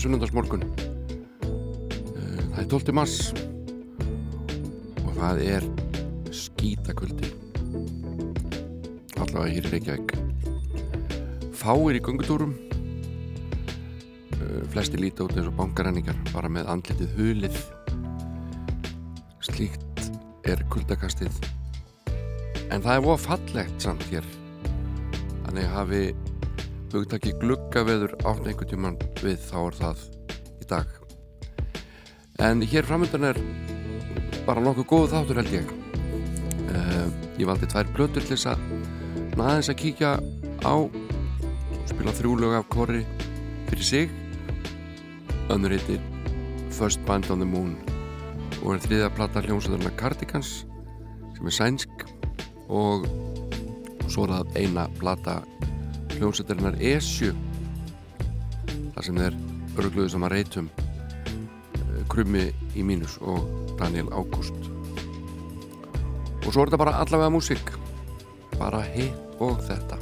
ágættan sunnundarsmorgun eh, það er 12. mars og það er skítakvöldi. Allavega hér í Reykjavík. Fáir í gungutúrum eh, flesti líti út eins og bankaræningar bara með andlitið hulið. Slíkt er kuldakastið. En það er voða fallegt samt hér. Þannig hafi hugtaki gluggaveður átt einhvern tíman við þá er það í dag. En hér framöndan er bara nokkuð góð þáttur held ég. Uh, ég valdi tvær blötur til þess að aðeins að kíkja á spila þrjúlög af kori fyrir sig. Önnur heitir First Band on the Moon og er þriða platta hljómsöðurna Cardigans sem er sænsk. Og svo er það eina plata hljómsveitarinnar Esju þar sem þeir örgluðu saman reytum eh, Krummi í mínus og Daniel Ágúst. Og svo er þetta bara allavega músík bara hitt og þetta.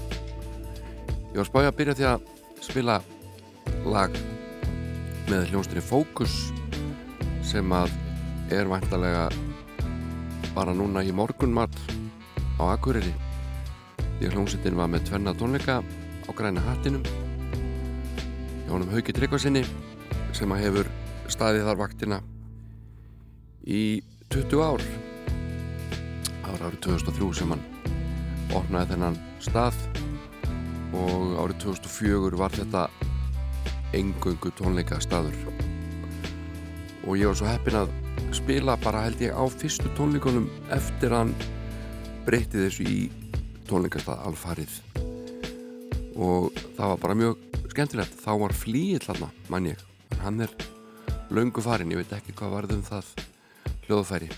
Ég var spáið að byrja því að spila lag með hljómsveitinni Focus sem að er vantarlega bara núna í morgunmat á Akureyri. Því hljómsveitin var með tvenna tónleika á græna hattinum hjá honum Hauki Tryggvarsinni sem að hefur staðið þar vaktina í 20 ár. Ára árið 2003 sem hann opnaði þennan stað og árið 2004 var þetta engöngu tónleika staður og ég var svo heppin að spila bara held ég á fyrstu tónleikunum eftir hann breytti þessu í tónleikastað alfarið. Og það var bara mjög skemmtilegt. Þá var flýill hann mann ég. En hann er laungu farin ég veit ekki hvað varðum það hljóðfæri.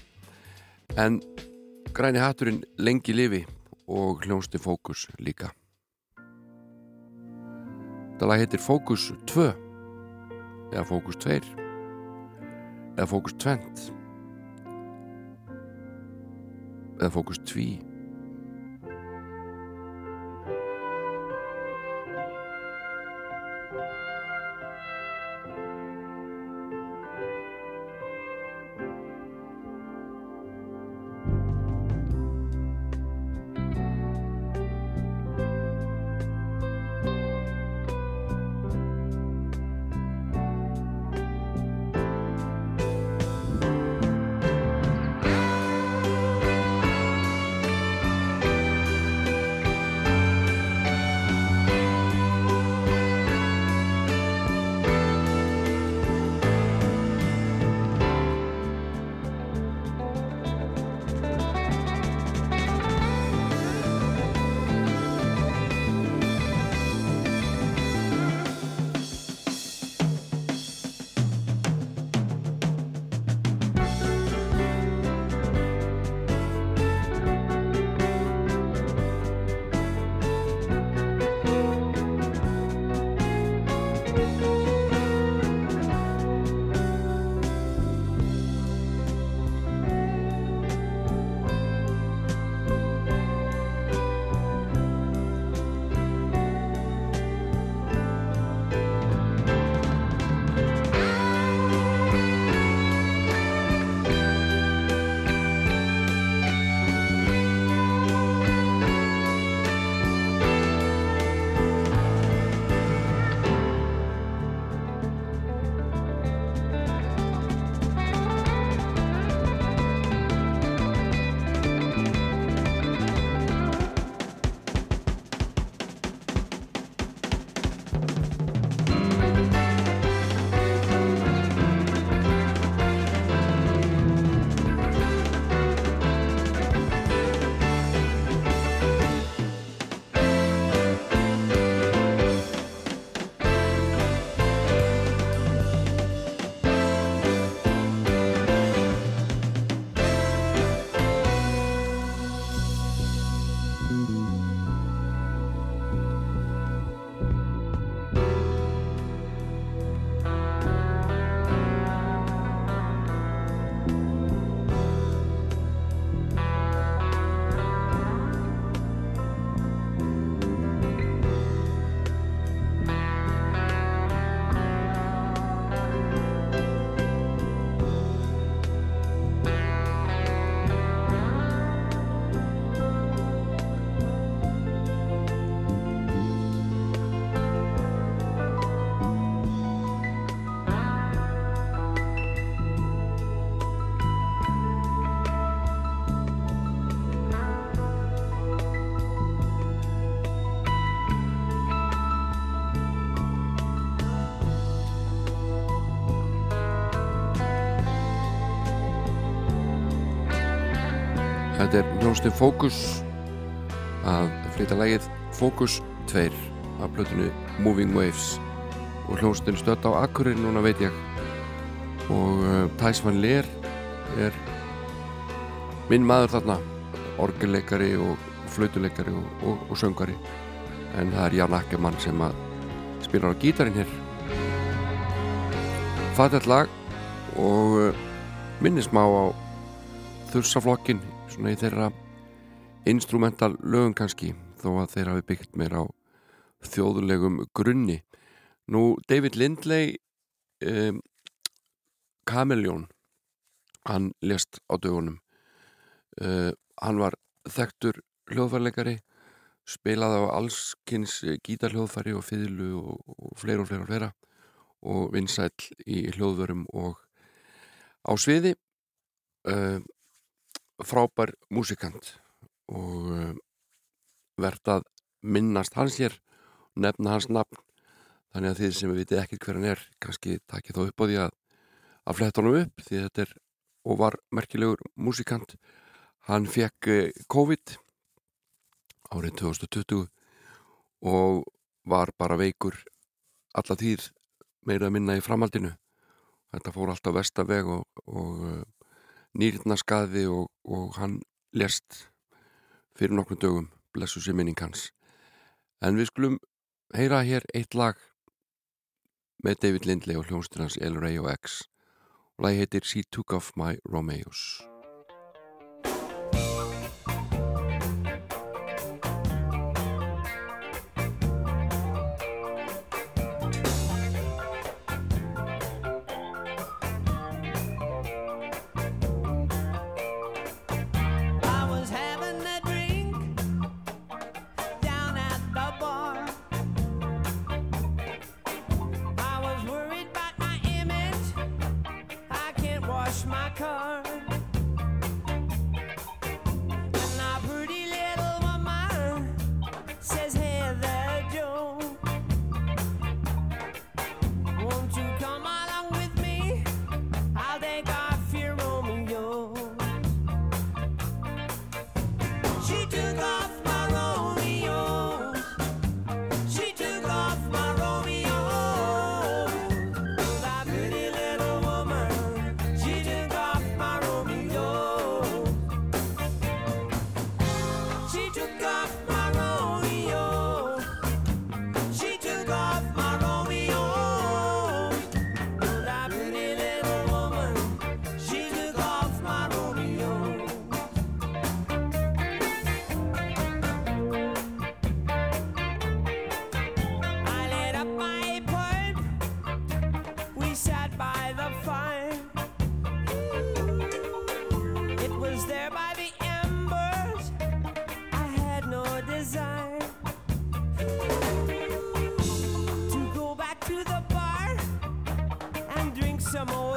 En græni hatturinn lengi lifi og hljónsti fókus líka. Þetta lag heitir Fókus 2 eða Fókus 2 eða Fókus 2 eða Fókus 2 Þetta er hljómsnið Focus að flytja lægið Focus 2 af blötinu Moving Waves. Og hljómsnið stött á Akkurir núna veit ég. Og uh, Thijs van Leer er minn maður þarna. Orgelleikari og flautuleikari og, og, og söngari en það er Jan Akkermann sem að spila á gítarin hér. Fatett lag og uh, minnismá á þursaflokkin svona í þeirra instrumental lögum kannski þó að þeir hafi byggt meir á þjóðulegum grunni. Nú David Lindley um, Kameljón hann lest á dögunum. Uh, hann var þekktur hljóðfærleikari spilaði á allskynns gítarhljóðfæri og fiðlu og, og fleira og fleira og fleira og vinsæl í hljóðvörum og á sviði. Uh, frábær músikant og uh, verðt að minnast hans hér nefna hans nafn þannig að þið sem við vitið ekkert hver hann er kannski takkið þó upp á því að að fletta honum upp því þetta er og var merkilegur músikant. Hann fekk uh, COVID árið 2020 og var bara veikur alla tíð meira að minna í framhaldinu. Þetta fór alltaf vestaveg og, og uh, nýrnaskaði og, og hann lest fyrir nokkrum dögum blessu sér minning hans. En við skulum heyra hér eitt lag með David Lindley og hljónstunans El Rey og X. Og lagi heitir She Took Off My Romeos ese amor.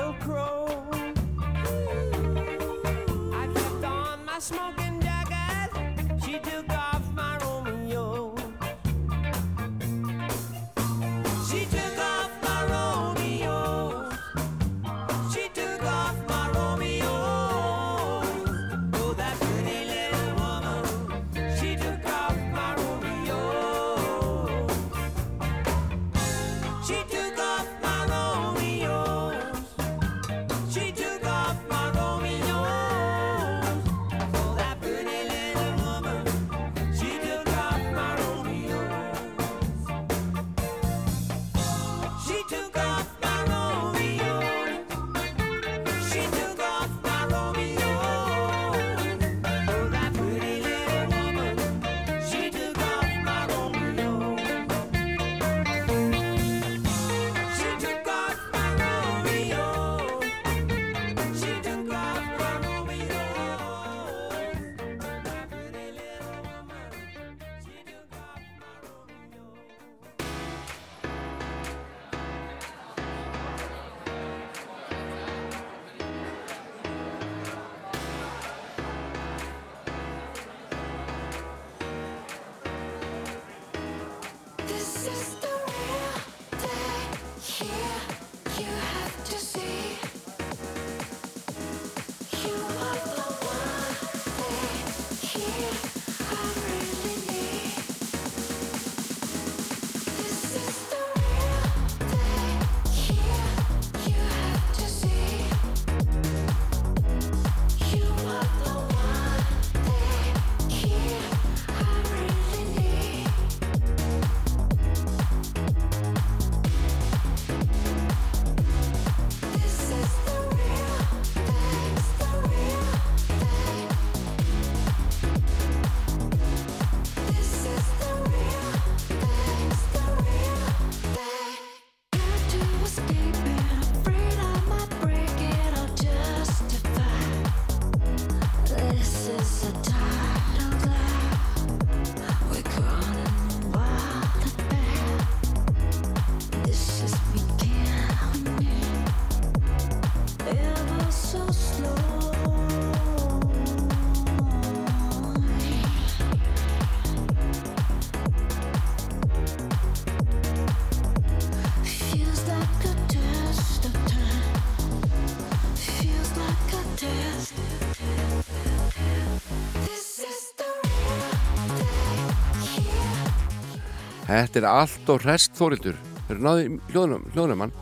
Þetta er allt og rest þórildur. Þeir eru náði hljóðnum, hljóðnum mann.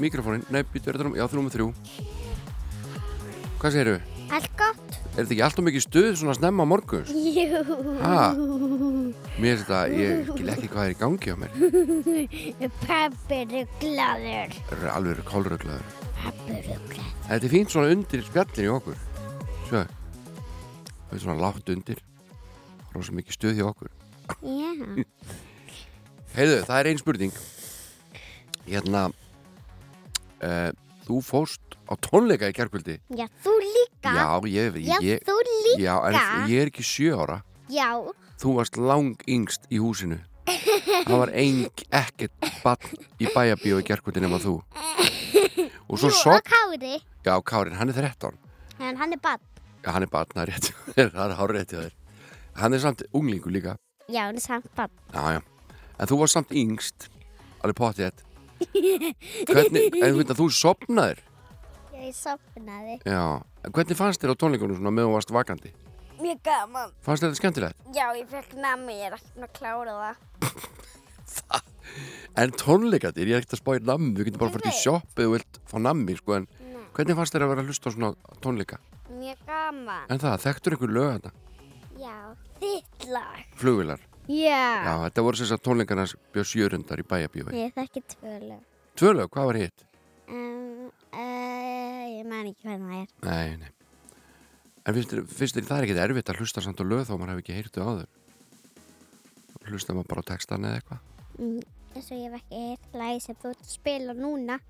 Mikrofónin, nei, er þetta um, já, þrjum og þrjú. Hvað segir þau? Allt gott? Er þetta ekki alltaf mikið stuð svona snemma á morgun? Jú. Ha? Mér finnst þetta, ég skil ekki hvað er í gangi á mér. Pappi er gladur. Það eru alveg kálröglaður. Pappi er gladur. Þetta er fínt svona undir spjallin í okkur. Sjö. Það er svona látt undir. Rósa mikið stuð hjá okkur. Já. Heiðu, það er ein spurning. Hérna, uh, þú fóst á tónleika í kærkvöldi. Já, þú líka. Já, ég, Já, ég, þú líka. já, en ég er ekki sjö ára. Já. Þú varst lang yngst í húsinu. Það var ein, ekkert bann í bæjabíu í kærkvöldi nema þú. Og svo Jú, svo, og Kári. já, Kárin, hann er 13. En hann er bann. Já, hann er barn, það er rétt það er hár rétt hjá þér. Hann er samt unglingu líka. Já, hann er samt bann. Já, já. En þú var samt yngst, alveg pottið þetta. Hvernig, en þú veit að þú sopnaðir. Ég sopnaði. Já. Hvernig fannst þér á tónleikunum svona meðan þú varst vakandi? Mjög gaman. Fannst þér þetta skemmtilegt? Já, ég fekk nammi, ég er búin að klára það. En tónleikandir, ég er ekkert að spá í nammi, þú getur bara til Nei. sjopp eða vilt fá nammi, sko, en Nei. hvernig fannst þér að vera að hlusta á svona tónleika? Mjög gaman. En það, þekktur einhver lög þetta? Já, þitt lag. Flugvilar? Já. Já, þetta voru þess að tónleikarnas bjöð sjörundar í bæjabíu. Ég þekki tvö lög. Tvö lög, hvað var hitt? Um, uh, ég man ekki hvað það er. Nei, nei. En finnst þér, það er ekkert erfitt að hlusta samt á lög þó maður hefur ekki heyrtu áður? Hlusta maður bara á textan eða eitthvað? Mm, Þess að ég hef ekki heyrt lagi sem þú ert að spila núna.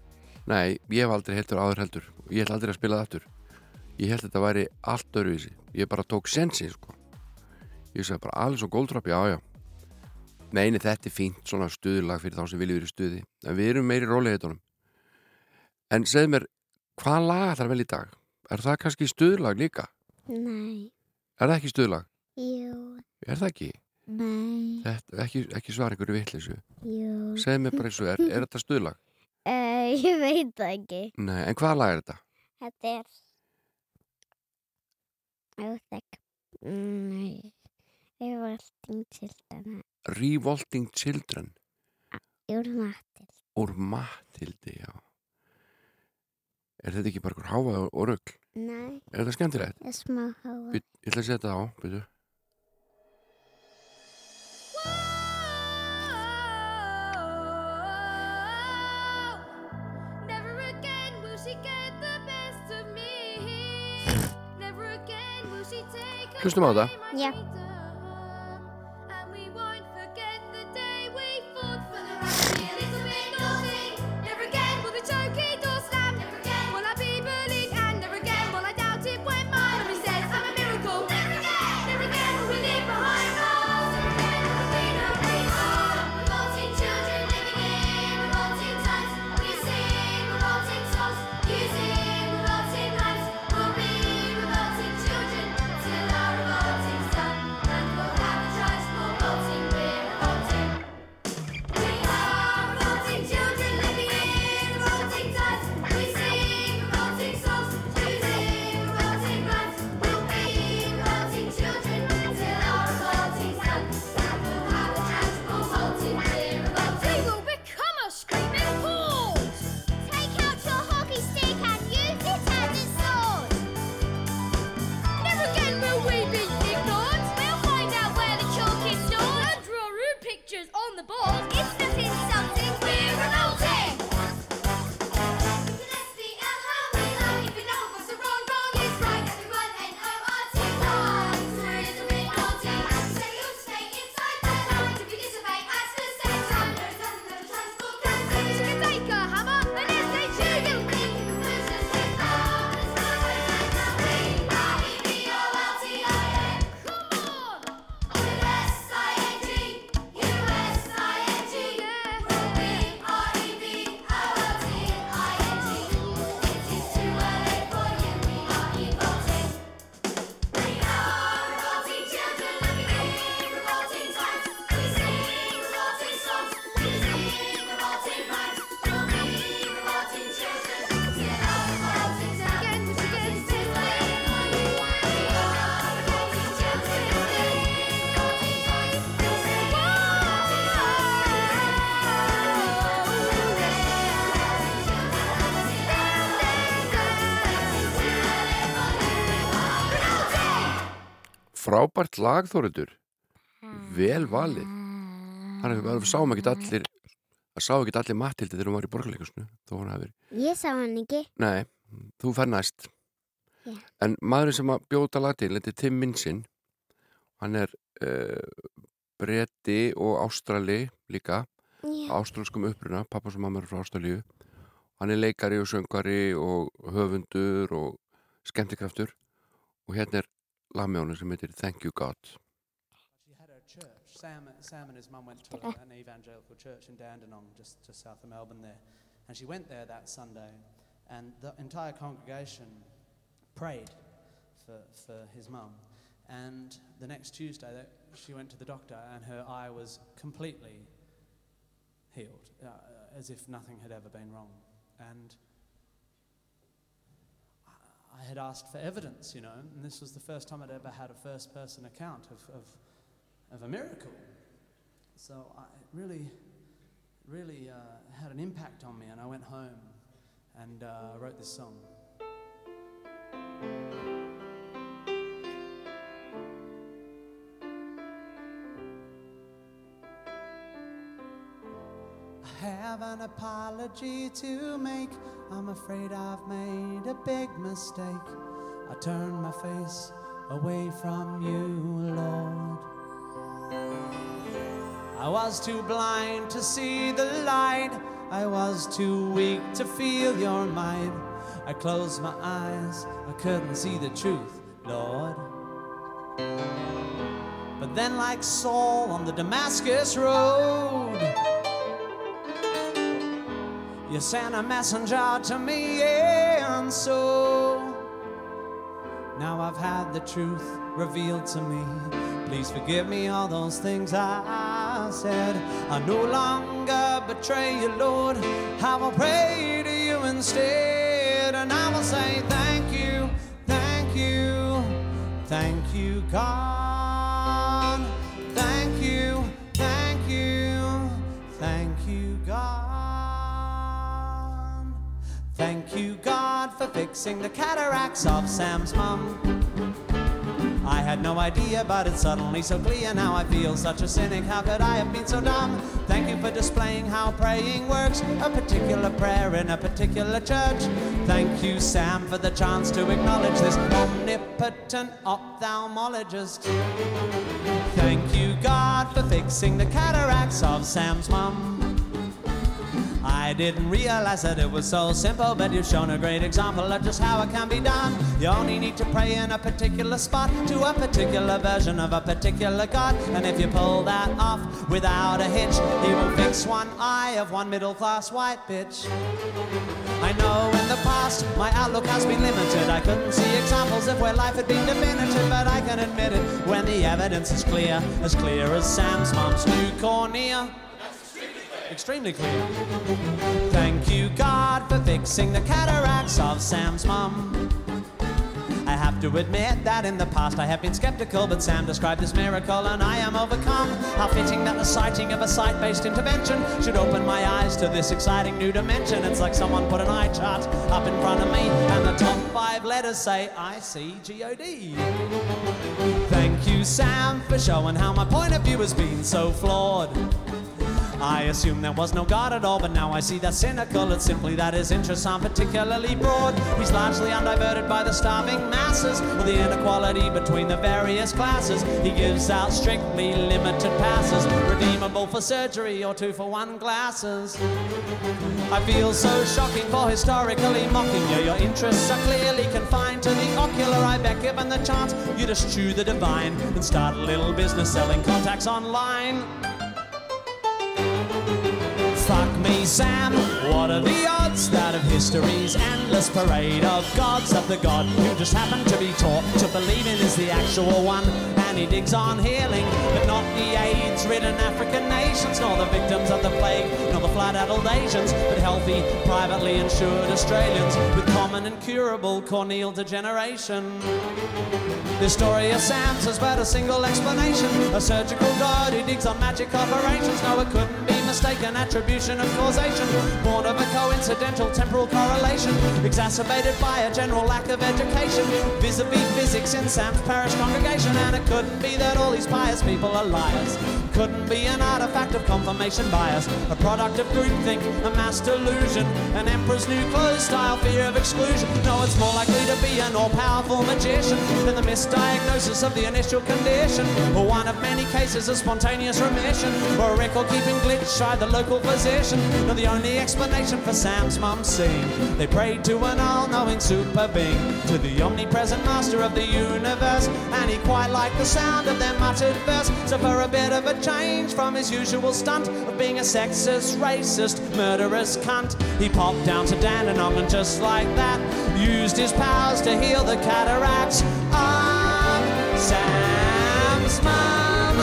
Nei, ég hef aldrei heyrtur áður heldur. Ég held aldrei að spila það aftur. Ég held að þetta væri allt öruvísi. Ég bara tók sensi, sko. Ég sagði bara alveg svo góldrop, já, já. Nei, þetta er fínt, svona stuðlag fyrir þá sem vilja verið stuði. En við erum meiri róleihitunum. En segð mér, hvað lag ætlar vel í dag? Er það kannski stuðlag líka? Nei. Er það ekki stuðlag? Jú. Er það ekki? Nei. Þetta, ekki, ekki svara einhverju vitleysu. Jú. Segð mér bara eins og er, er þetta stuðlag? Uh, ég veit það ekki. Nei, en hvaða lag er þetta? Þetta er... Óþekk. Nei. Ég var allting til þarna. Revolting Children Úr matil. úr Matildi, já. Er þetta ekki bara einhver háfa og, rugl? Nei. Er þetta skemmtilegt? Það er smá háa. Být, ég ætla að setja það á, byrju. Never again will she get the best of me. Never again will she take Hlustum á þetta. Já. Frábært lag Þóriður vel valið. Það er við sáum ekki allir það sá ekki allir Matildi þegar hún var í borgarleikusnu Ég sá hann ekki. Nei, þú fer næst. Já. En maðurinn sem að bjóta lag til Þetta er Tim Mincin Hann er uh, bretti og ástrali líka Já. Ástralskum uppruna, pappa sem mamma er frá Ástralíu. Hann er leikari og söngari og höfundur og skemmtikraftur. Og hérna er lag með honum sem heitir Thank You God She had her church. Sam, Sam and his mum went to a- an evangelical church in Dandenong, just, just south of Melbourne there. And she went there that Sunday, and the entire congregation prayed for, for his mum. And the next Tuesday, that she went to the doctor, and her eye was completely healed, uh, as if nothing had ever been wrong. And I- had asked for evidence, you know, and this was the first time I'd ever had a first person account of, of, of a miracle. So I, it really, really uh, had an impact on me, and I went home and uh, wrote this song. Have an apology to make. I'm afraid I've made a big mistake. I turned my face away from you, Lord. I was too blind to see the light. I was too weak to feel your might. I closed my eyes, I couldn't see the truth, Lord. But then, like Saul on the Damascus road, you sent a messenger to me, and so now I've had the truth revealed to me. Please forgive me all those things I said. I no longer betray you, Lord. I will pray to you instead, and I will say thank you, thank you, thank you, God. For fixing the cataracts of Sam's mum. I had no idea, but it's suddenly so clear. Now I feel such a cynic. How could I have been so dumb? Thank you for displaying how praying works. A particular prayer in a particular church. Thank you, Sam, for the chance to acknowledge this omnipotent ophthalmologist. Thank you, God, for fixing the cataracts of Sam's mum. I didn't realize that it was so simple, but you've shown a great example of just how it can be done. You only need to pray in a particular spot to a particular version of a particular God. And if you pull that off without a hitch, he will fix one eye of one middle class white bitch. I know in the past my outlook has been limited. I couldn't see examples of where life had been definitive, but I can admit it when the evidence is clear, as clear as Sam's mom's new cornea. Extremely clear. Thank you, God, for fixing the cataracts of Sam's mum. I have to admit that in the past I have been skeptical, but Sam described this miracle and I am overcome. How fitting that the sighting of a sight based intervention should open my eyes to this exciting new dimension. It's like someone put an eye chart up in front of me, and the top five letters say I C G O D. Thank you, Sam, for showing how my point of view has been so flawed. I assumed there was no God at all, but now I see that's cynical. It's simply that his interests aren't particularly broad. He's largely undiverted by the starving masses or the inequality between the various classes. He gives out strictly limited passes, redeemable for surgery or two for one glasses. I feel so shocking for historically mocking you. Your interests are clearly confined to the ocular. I bet given the chance, you'd eschew the divine and start a little business selling contacts online. Fuck me, Sam. What are the odds that of history's endless parade of gods that the God who just happened to be taught to believe in is the actual one? And he digs on healing, but not the AIDS ridden African nations, nor the victims of the plague, nor the flood addled Asians, but healthy, privately insured Australians with common and curable corneal degeneration. The story of Sam's has but a single explanation. A surgical god who digs on magic operations. No, it couldn't be mistaken. Attribution of causation. Born of a coincidental temporal correlation, exacerbated by a general lack of education. Vis-a-vis physics in Sam's parish congregation, and it couldn't be that all these pious people are liars. Couldn't be an artifact of confirmation bias, a product of groupthink, a mass delusion, an emperor's new clothes style fear of exclusion. No, it's more likely to be an all-powerful magician than the misdiagnosis of the initial condition, or one of many cases of spontaneous remission, or a record-keeping glitch by the local physician. No, the only explanation for Sam's mum's scene, they prayed to an all-knowing super being, to the omnipresent master of the universe, and he quite liked the sound of their muttered verse. So for a bit of a change from his usual stunt of being a sexist, racist, murderous cunt, he popped down to Dandenong and just like that, used his powers to heal the cataracts of Sam's mum.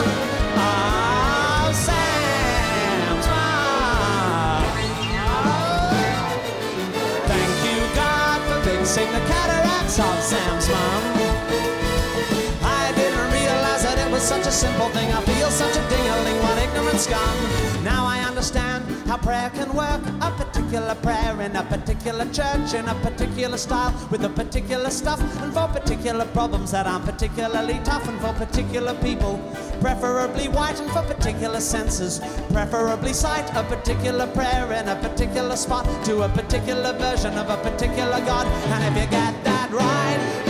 Of Sam's mum. Thank you, God, for fixing the cataracts of Sam's mum. Was such a simple thing. I feel such a ding-a-ling, what ignorant scum. Now I understand how prayer can work. A particular prayer in a particular church, in a particular style, with a particular stuff, and for particular problems that aren't particularly tough, and for particular people, preferably white, and for particular senses, preferably sight. A particular prayer in a particular spot to a particular version of a particular God. And if you get that right,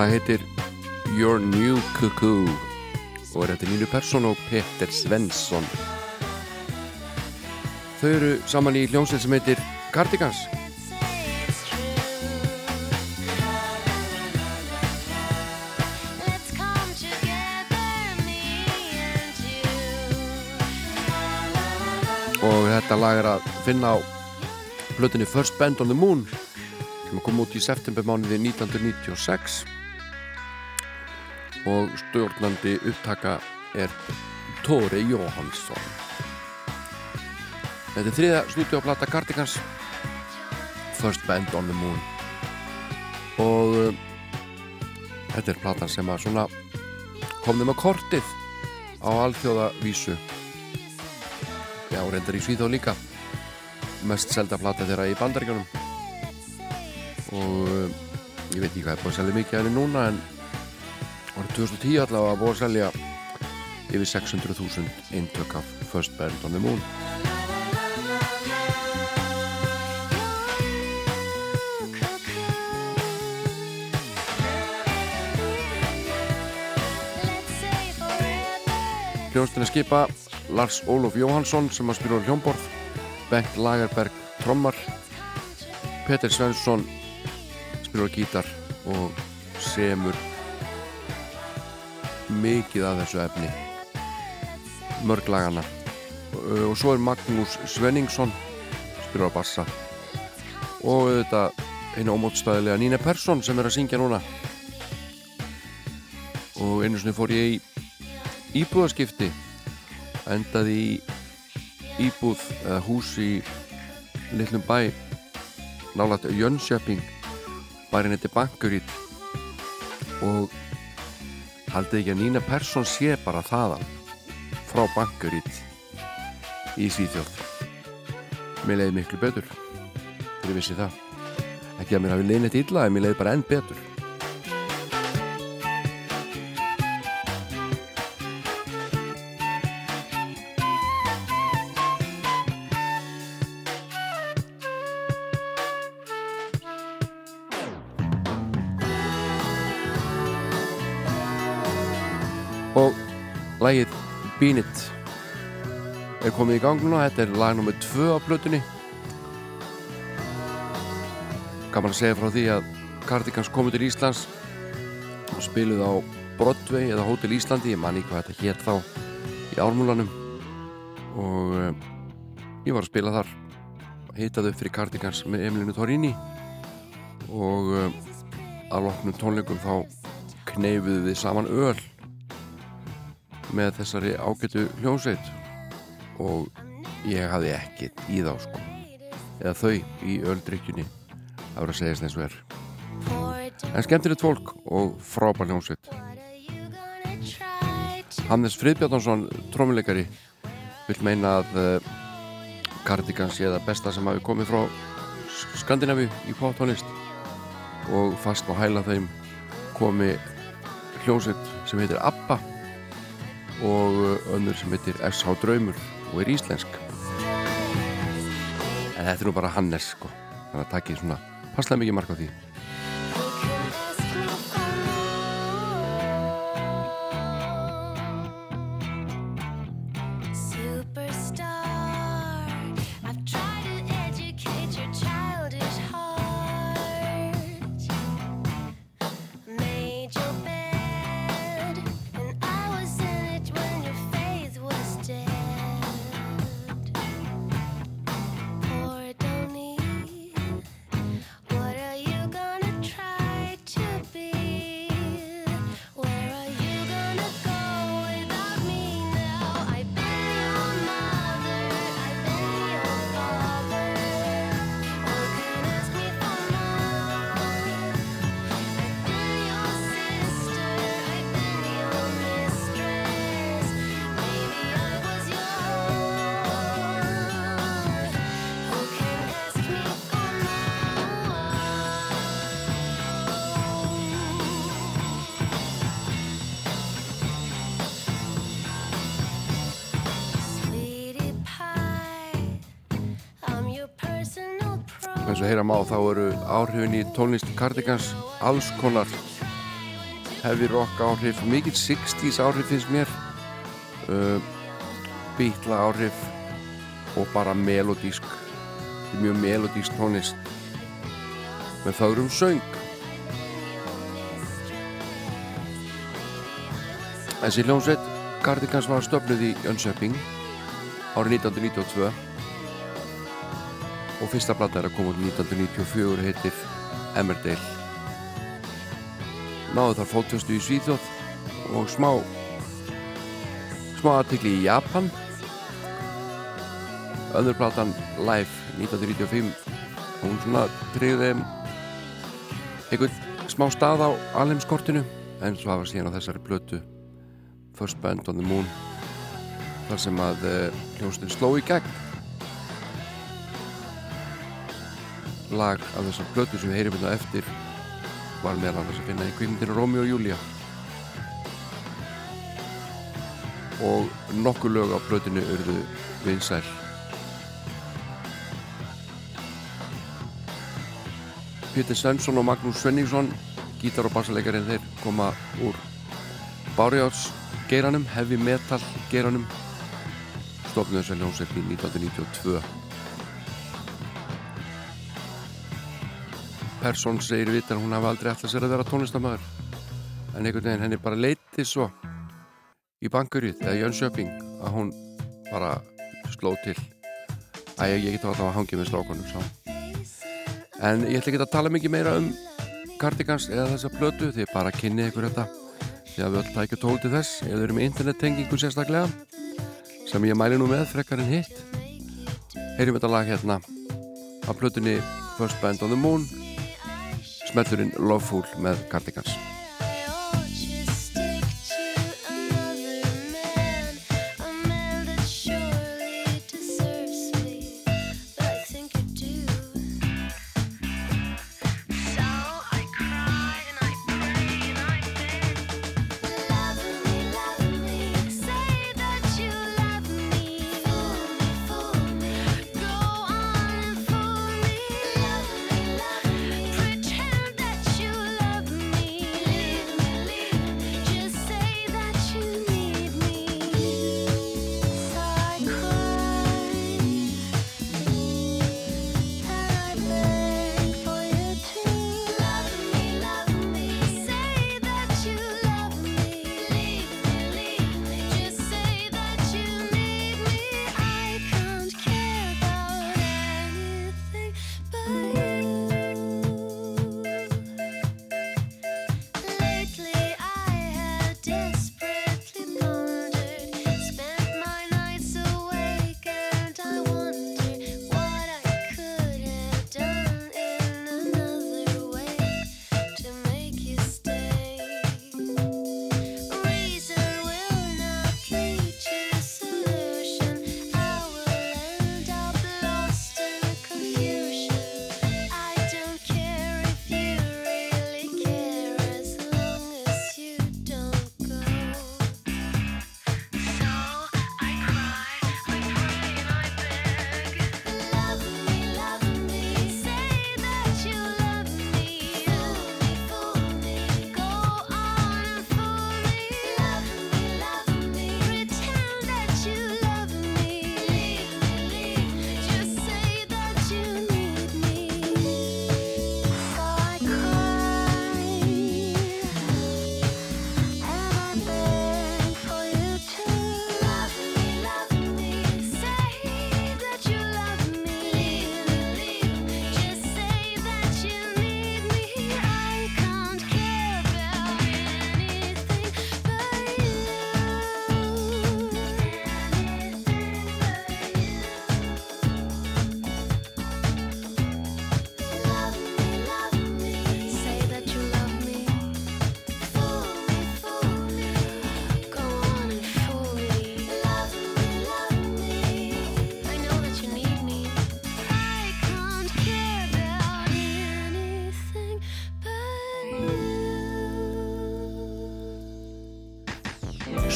lag heitir Your New Cuckoo og er þetta Nínu Persson og Petter Svensson. Þau eru saman í hljómsveit sem heitir Cardigans. Og þetta lag er að finna á plötunni First Band on the Moon sem kom út í september mánuði 1996 og stjórnandi upptaka er Tóri Jóhansson Þetta er þriða stúdíoplata Cardigans First Band on the Moon. Og uh, þetta er platan sem að svona kom þeim að kortið á alþjóðavísu. Já, reyndar í Svíþá líka. Mest selda plata þeirra í bandaríkjunum. Og uh, ég veit ekki hvað er búið að selja mikið af henni núna en árið 2010 allavega búið að selja yfir 600.000 eintök af First Band on the Moon. Hljónstina skipa Lars Ólaf Jóhansson sem að spila á hljómborð Bengt Lagerberg trommar Peter Svensson spila á gítar og semur mikið af þessu efni. Mörg lagana og svo er Magnús Svenningsson spila á bassa. Og þetta einu ómótstæðilega Nína Persson sem er að syngja núna. Og einu sinni fór ég í íbúðaskipti endaði í íbúð eða hús í litlum bæ nálægt Jönköping bærin þetta Bankurít og haldið ekki að Nína Persson sé bara þaðan? Frá Bankurít í Svíþjóð. Mér leiði miklu betur. Ég vissi það. Ekki að mér hafi leiðin eitt illa en mér leiði bara enn betur lagið Bean It er komið í gang núna. Þetta er lag nr. 2 á plötunni. Gaman að segja frá því að Cardigans komið til Íslands og spiluð á Broadway eða Hotel Íslandi, ég man ekki hvað þetta hétt þá í ármúlanum. Og uh, ég var að spila þar. Hitaði upp fyrir Cardigans með Emilinu Torrini og uh, að loknum tónleikum þá kneifuðu við saman öl með þessari ágætu hljómsveit. Og ég hafði ekkert í þá sko. Eða þau í öldrykkjunni að vera að segja eins og er. En skemmtilegt fólk og frábær hljómsveit. Hannes Friðbjarnarsson trómuleikari vil meina að uh, Cardigans sé það besta sem hafi komið frá Skandinavi í poptónlist og fast á hæla þeim komi hljómsveit sem heitir ABBA og önnur sem heitir SH Draumur og er íslensk. En þetta er nú bara Hannes sko. Þannig að takki svona passlega mikið mark á því áhrifin í tónlist Cardigans alls konar heavy rock áhrif mikill 60s áhrif finnst mér uh, bítla áhrif og bara melodísk mjög melodísk tónlist með þaurum söng. Þessi hljómsveit Cardigans var stöfnuð í Jönköping árið 1992 og fyrsta blata er að koma út 1994 heitir Emmerdale. Náðu þar fótfjöstu í Svíþjóð og smá smá aðtikli í Japan. Önnur platan Live 1995 hún svona þeim einhvern smá stað á alheimskortinu en svo hafa síðan á þessari blötu First Band on the Moon þar sem að uh, hljómsveitin sló í gegn lag af þessar blötu sem við heyrim hérna á eftir var meðal annars að finna í kvikmyndinu Rómi og Júlia og nokkur lög á blötinu urðu vinsæl. Pétur Svensson og Magnús Svenningsson gítar og bassalegarinn þeir koma úr Bárjáts geiranum, heavy metal geiranum stofnuðu þessar hljómsveit í 1992 Persson segir vitar hún hafi aldrei alltaf sér að vera tónlistamæður en einhvern veginn henni bara leiti svo í bankurið eða Jönköping að hún bara sló til. Að ég, geta alltaf að hangja með strákonum sá. en ég ætla ekki að tala mikið meira um Cardigans eða þessa plötu því bara kynni ykkur þetta. Því að við öll tækja tól til þess eða erum internettengingu sérstaklega sem ég mæli nú með frekar en hitt. Heyrim þetta lag hérna af plötunni First Band on the Moon smellurinn Loveful með Cardigans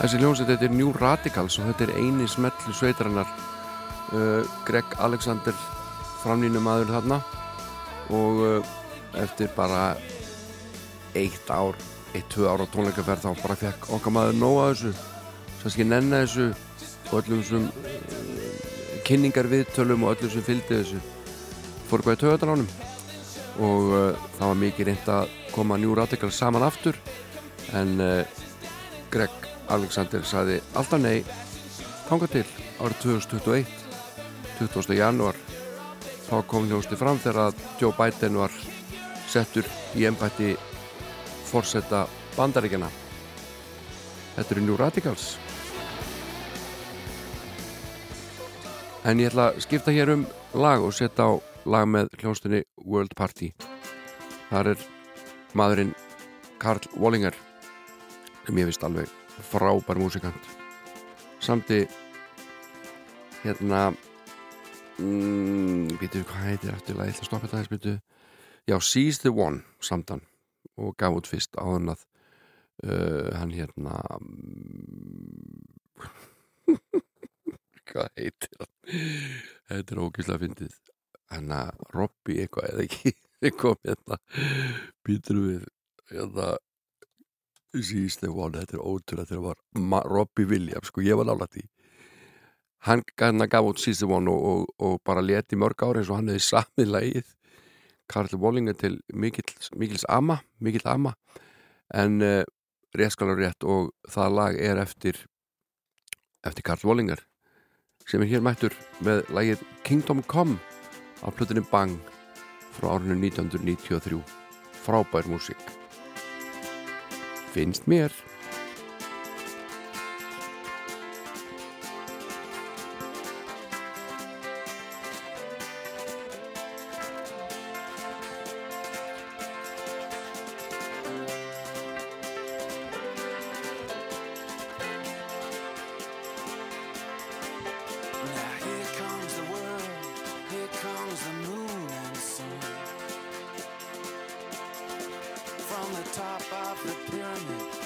Þessi hljómsveit þetta er New Radicals og þetta er eini smetlu sveitarinnar. Uh, Greg Alexander framlýnum aður þarna. Og uh, eftir bara eitt ár, eitt, tvö ára tónleikaferð þá bara fekk okkar maður nóga þessu. Svo ekki nenna þessu og öllum þessum uh, kynningar viðtölum og öllum sem fylgdi þessu. Fór hvað í töðanánum og uh, það var mikið reynd að koma New Radicals saman aftur. En uh, Greg Alexander saði alltaf nei tanga til árið 2021 20. januar þá kom hljósti fram þegar að Joe Biden var settur í ennbætti forsetta bandaríkjana Þetta eru New Radicals. En ég ætla að skipta hér um lag og setja á lag með hljónstunni World Party. Þar er maðurinn Karl Wallinger sem ég vist alveg frábær músikant. Samti hérna mm, býtu hvað heitir ætla að stoppa þetta aðeins býtu. Já, Seize the One samtan og gaf út fyrst áðan að uh, hann hérna hvað heitir hann? Þetta er ógæslega fyndið. Hann að Robby eitthvað eða ekki kom hérna býtur við hérna Seize the One, þetta er ótrúlega þegar var Ma Robbie Williams, sko ég var nálægt í hann hann gaf út Seize the One og, og, og bara leti mörg ári eins og hann hefði samið lagið. Karl Wallinger til mikill, mikils ama mikill ama. En uh, rétt skal á rétt og það lag er eftir eftir Karl Wallinger sem er hér mættur með lagið Kingdom Come á plötunni Bang frá árinu 1993 frábær músík finnst mér the top of the pyramid,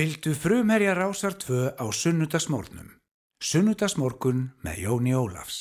Fylgdu frumherja rásar tvö á sunnudagsmórnum. Sunnudagsmórkun með Jóni Ólafs.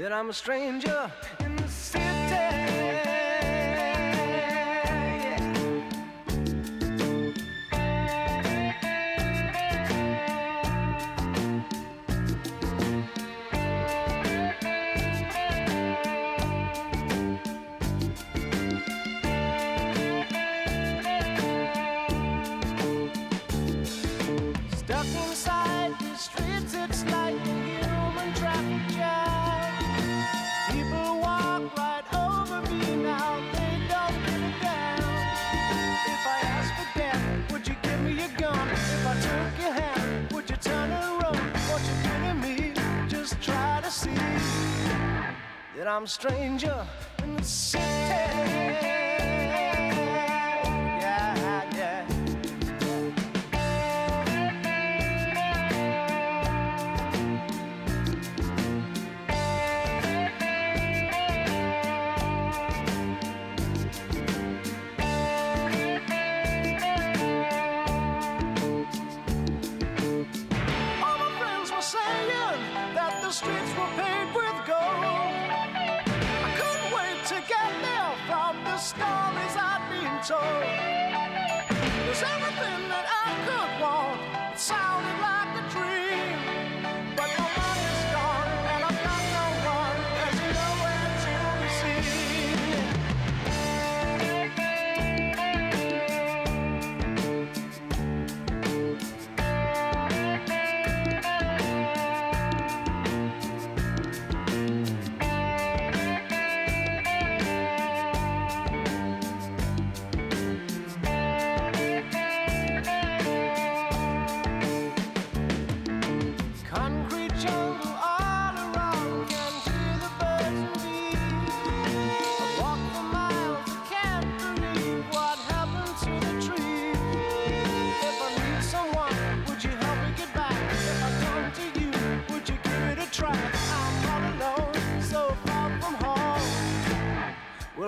that I'm a stranger in the city. that I'm a stranger in the city.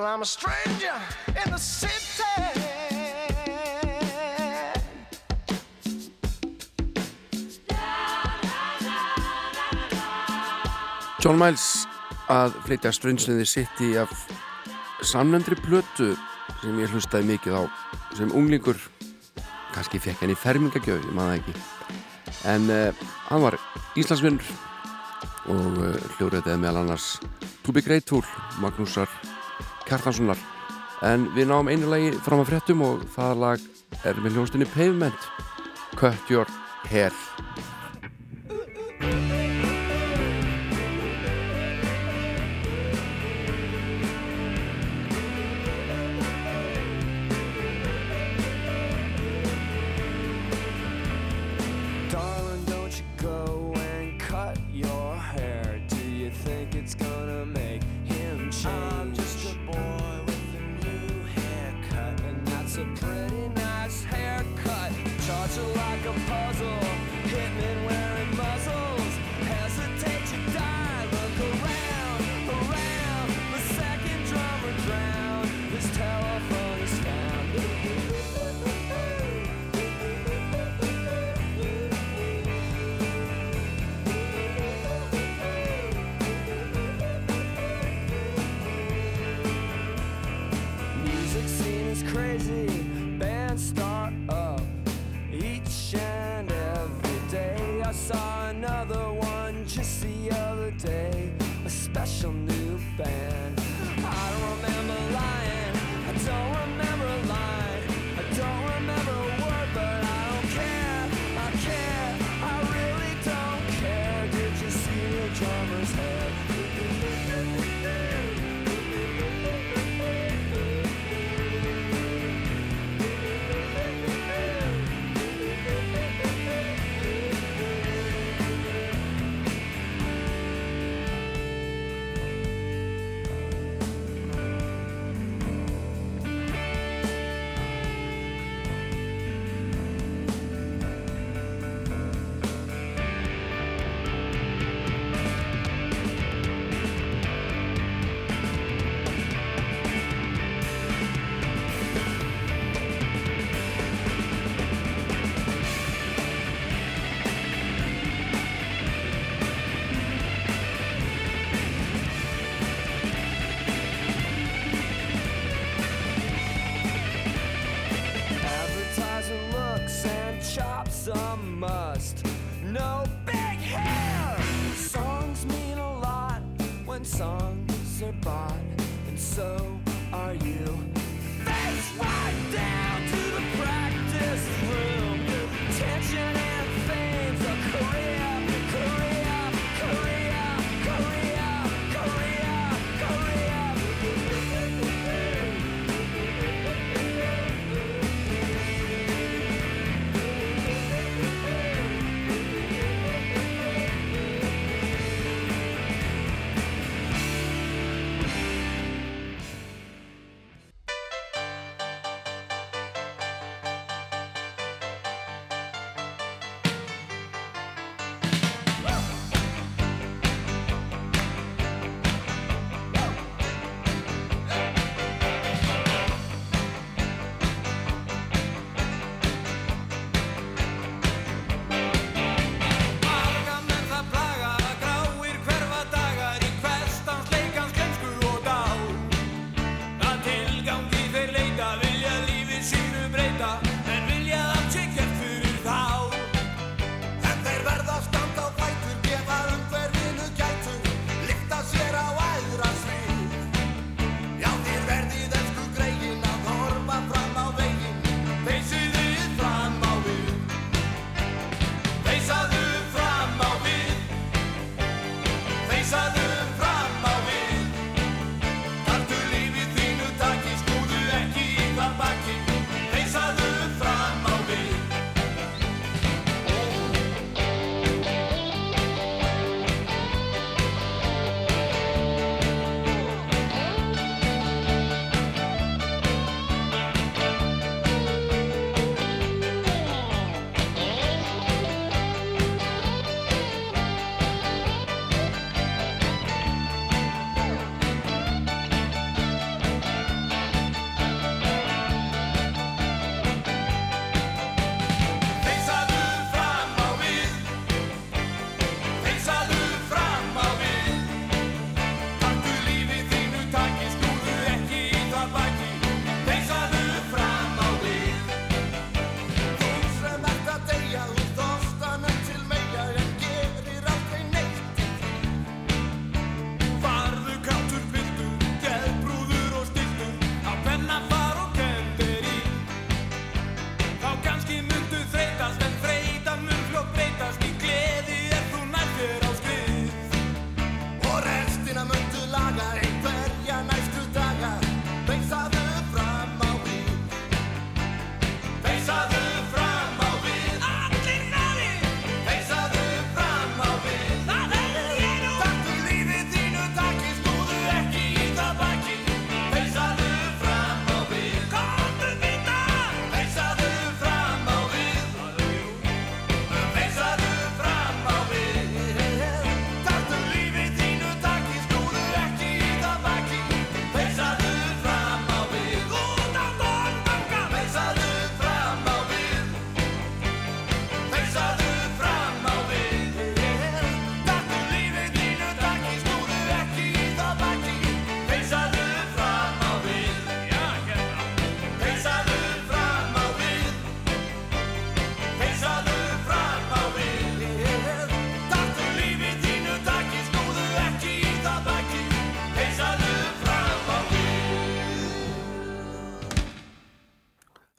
Well, I'm a stranger in the city. John Miles að flytja ströndsniði sitt í af samnöndri plötu sem ég hlustaði mikið á sem unglingur kannski fekk henni fermingagjöf, ég maður ekki en uh, hann var Íslandsvinnur og eh, uh, hljóðræðið meðal annars Tobi Greithúl, Magnúsar Kjartanssonar. En við náum einu lagi fram að fréttum og það lag er með hljóstinni Pavement. Cut Your Hair.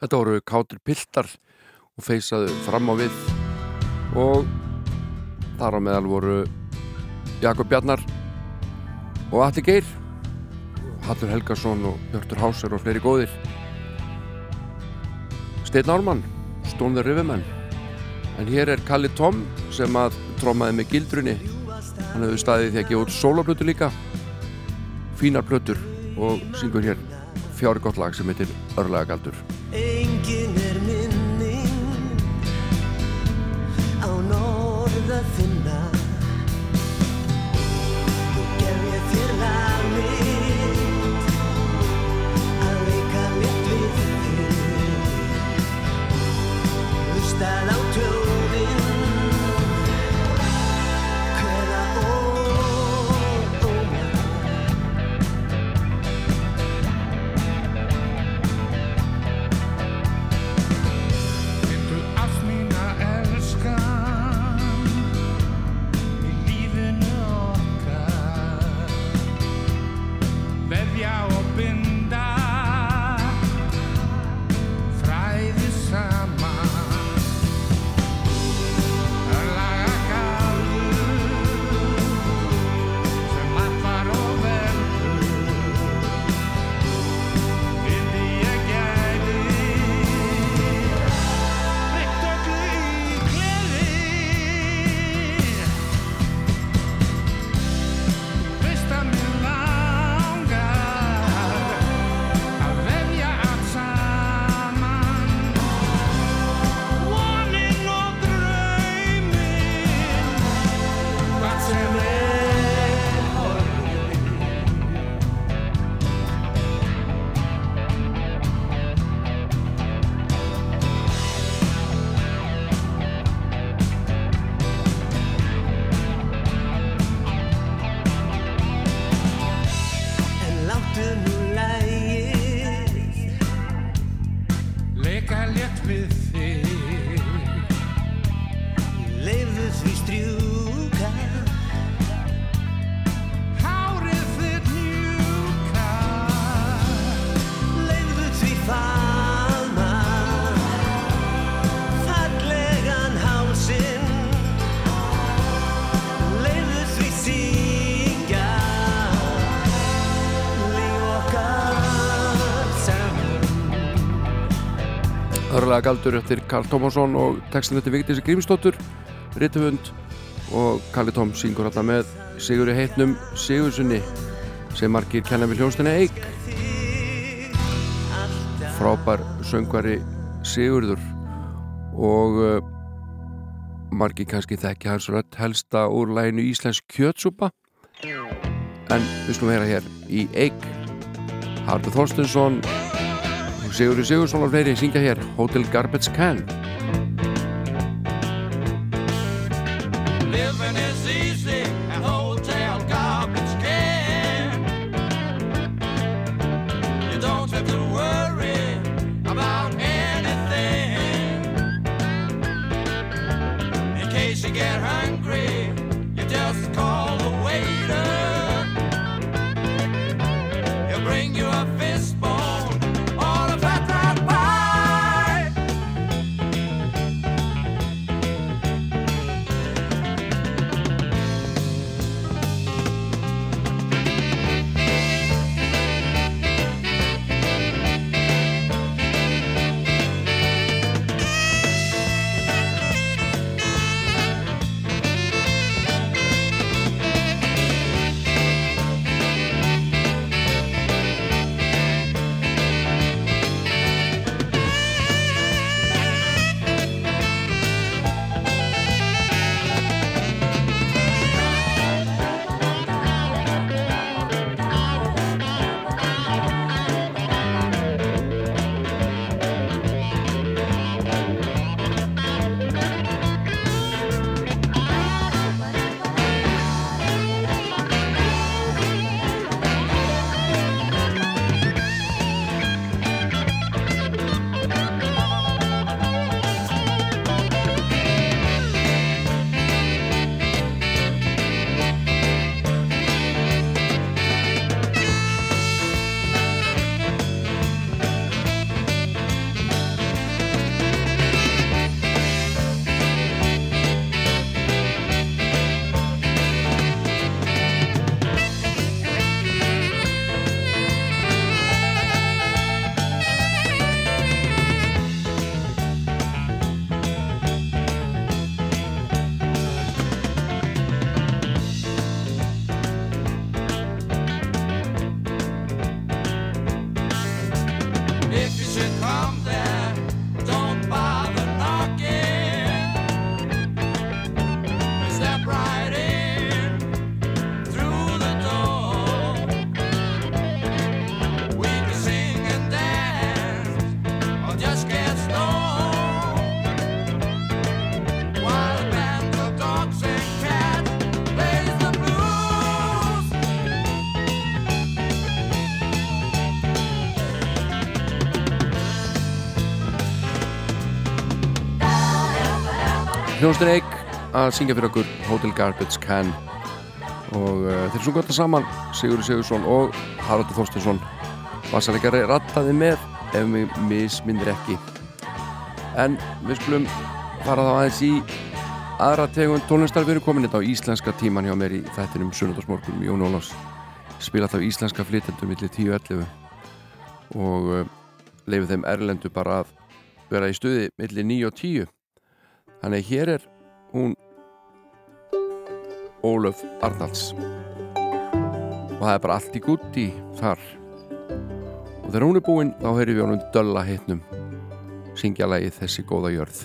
Þetta voru kátur piltar og feysaðu fram á við. Og þar á meðal voru Jakob Bjarnar og Atti Geir Hallur Helgarsson og Hjörtur Hásar og fleiri góðir. Steinn Ármann Stónður Rifumenn en hér er Kalli Tom sem að trómaði með gildrunni. Hann hefur staðið því að gefa út soloplötu líka. Fínar plötur og syngur hér fjári gott lag sem heitir Örlega Galdur Örlega galdur eftir Karl Tómasson og textin eftir Vigdísi Grímsdóttur Rittvönd og Kalli Tóm syngur hérna með Sigurði heitnum Sigurðssoni sem margir kenna við hljónstinni Eik. Frábær söngvari Sigurður. Og uh, margir kannski þekki hans rödd helsta úr læginu Íslensk kjötsúpa. En við skulum heyra hér í Eik. Harður Þorstinsson Sigurður Sigursson og fleiri syngja hér Hotel Garbage Can Hljónstin Eik að syngja fyrir okkur Hotel Garbage Can. Og uh, þeir sungu þetta saman Sigurður Sigursson og Haraldur Þorstinsson Vassalegari rattaði með ef mig mismindir ekki. En við skulum fara þá aðeins í aðra tegund tónlistar. Við erum komin þetta á íslenska tíman hjá mér í þættinum Sunnundarsmorgun Jón Ólafs. Spila þá íslenska flytendum millir 10-11 og uh, leifið þeim erlendu bara að vera í stuði millir 9 og 10 Þannig hér er hún Ólöf Arnalds. Og það er bara allt í gutti þar. Og þegar hún er búinn þá heyrir við honum dölla hittnum syngja lagið þessi góða jörð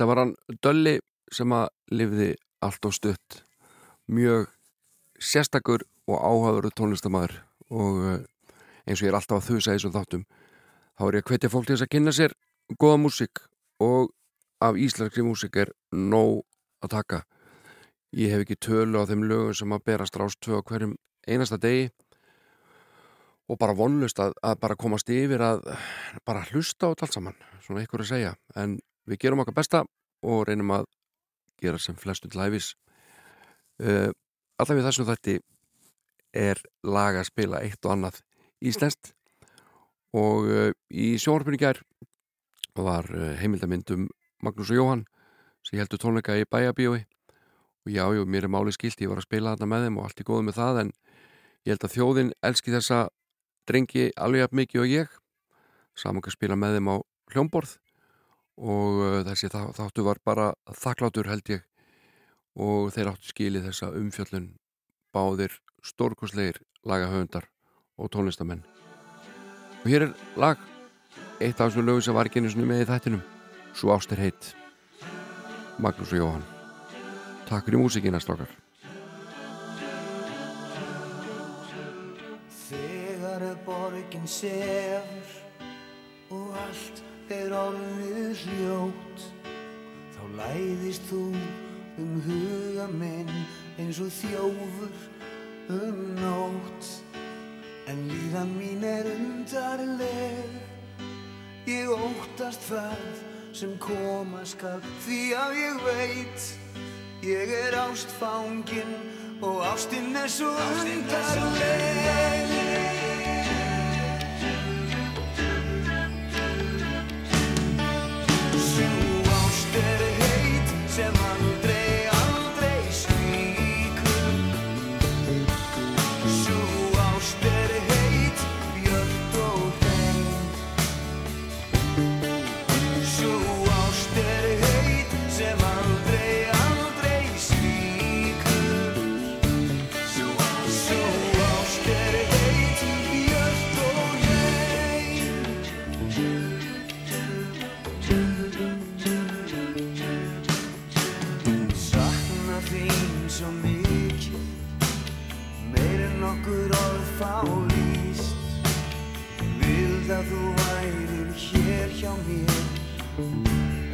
Þetta var hann Dölli sem að lifði allt og stutt. Mjög sérstakur og áhagður tónlistamæður og eh, eins og ég er alltaf að þusa þessum þáttum þá er ég að hvetja fólk til þess að kynna sér góða músík og af íslenski músík er nóg að taka. Ég hef ekki tölu á þeim lögum sem að berast rást tvö á hverjum einasta degi og bara vonlust að, að bara komast yfir að bara hlusta á allt saman svona ykkur að segja. En við gerum okkar besta og reynum að gera sem flestu til hæfis uh, alltaf við þessum þætti er lag að spila eitt og annað íslenskt. Og uh, í sjónvarpinu í gær var uh, heimildamyndum Magnús og Jóhann sem heldur tónleika í bæjabíói og já, jú, mér er máli skilt, ég var að spila þarna með þeim og allt er góð með það en ég held að þjóðin elski þessa drengi alveg mikið og ég. Saman að spila með þeim á hljómborð og uh, þessi þá, þáttu var bara þakklátur held ég. Og þeir áttu skilið þessa umfjöllun báðir stórkosleir lagahöfundar og tónlistamenn. Og hér er lag eitt af þessum lögum sem var ekki sinni með í þættinum Svo ástir heitt Magnús og Jóhann Takk fyrir músikina strákar. Þegar borgin sefur og allt er orðið hljótt. Þá læðist þú um huga minn eins og þjófur um nótt. En líðan mín er undarleg. Ég óttast það sem koma skal því að ég veit ég er ástfangin og ástin er svo undarleg fá líst Vild að þú værir hér hjá mér.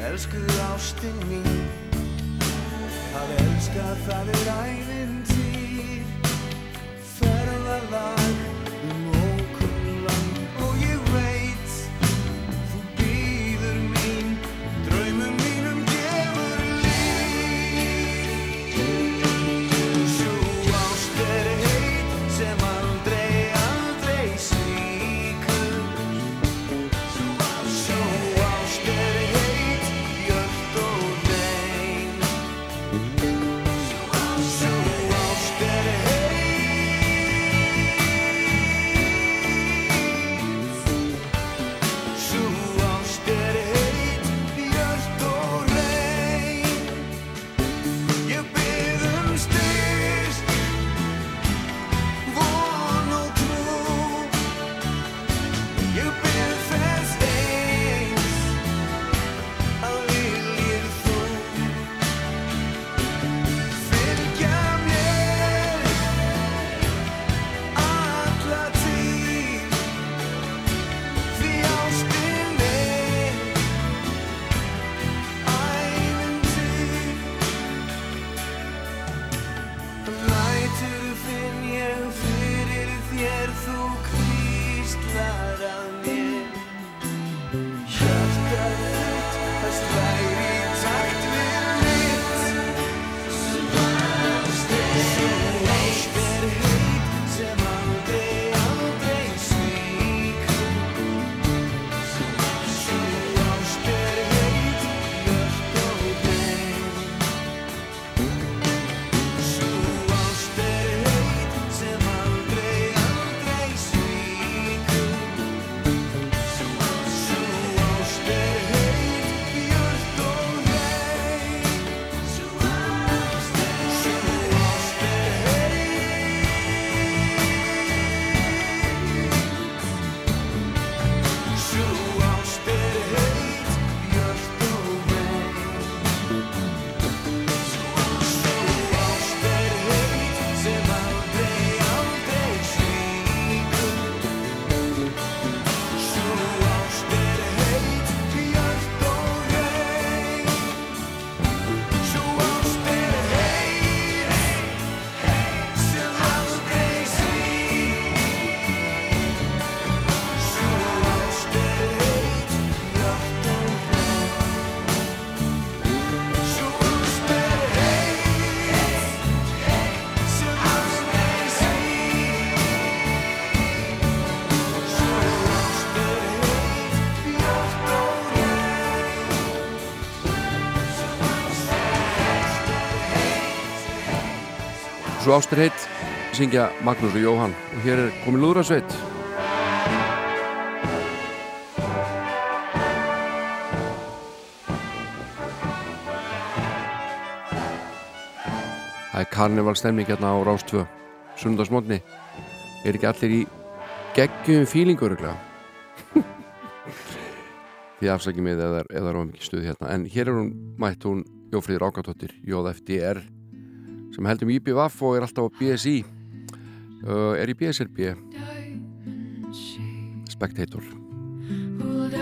Elsku ástin mín Að elska það er ævintýr. Ferðalag Svo ástur heitt syngja Magnús og Jóhann. Og hér er komið lúðrasveit. Það er karnevalstemning hérna á Rástvö sundarsmotni er ekki allir í geggjum fílingur því afsakið mig eða eða of mikið stuð hérna. En hér er hún mætt hún Jófríður Ákatóttir JFDR sem heldum IPVAF og er alltaf á BSI uh, er í BSRB Spectator. Pulled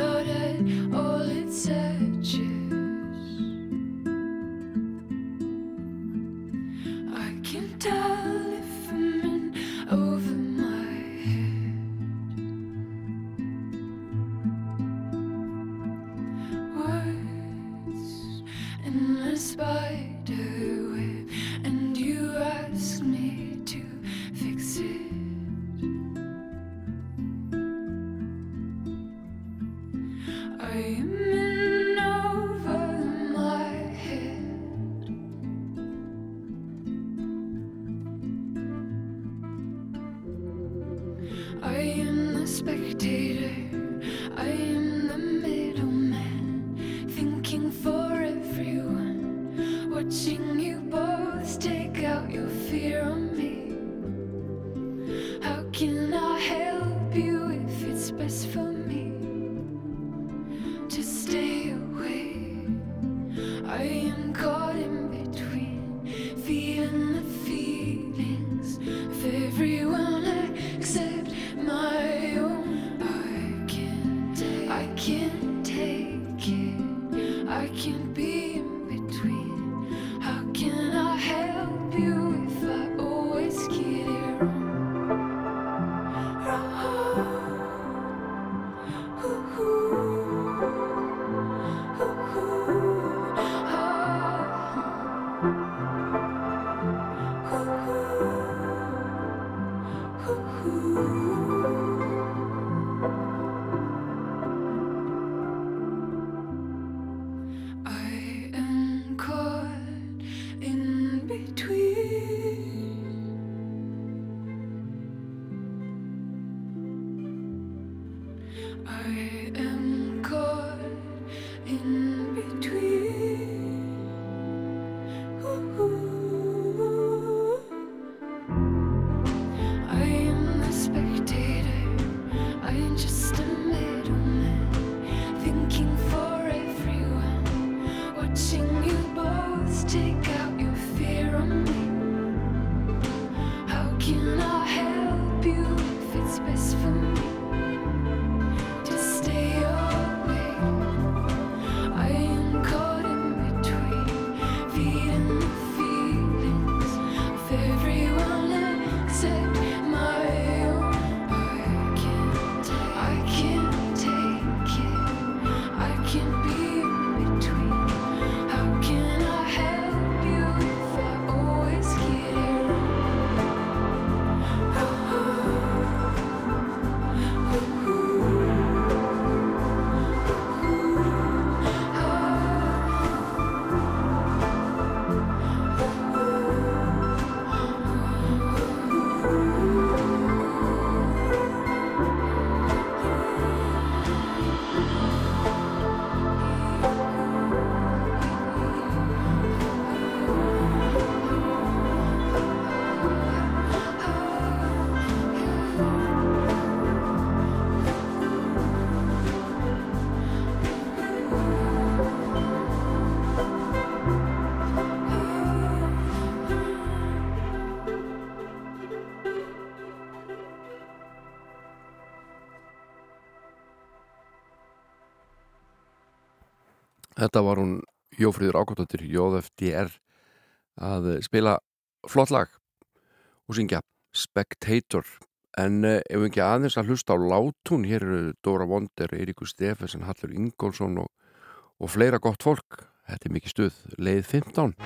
Þetta var hún Jófríður Ákvæmdóttir JFDR að spila flott lag og syngja Spectator. En uh, ef við ekki aðeins að hlusta á látún? Hér eru Dóra Wonder, Eiríkur Stefensen Hallur Ingólfsson og, og fleira gott fólk. Þetta er mikið stuð, leið 15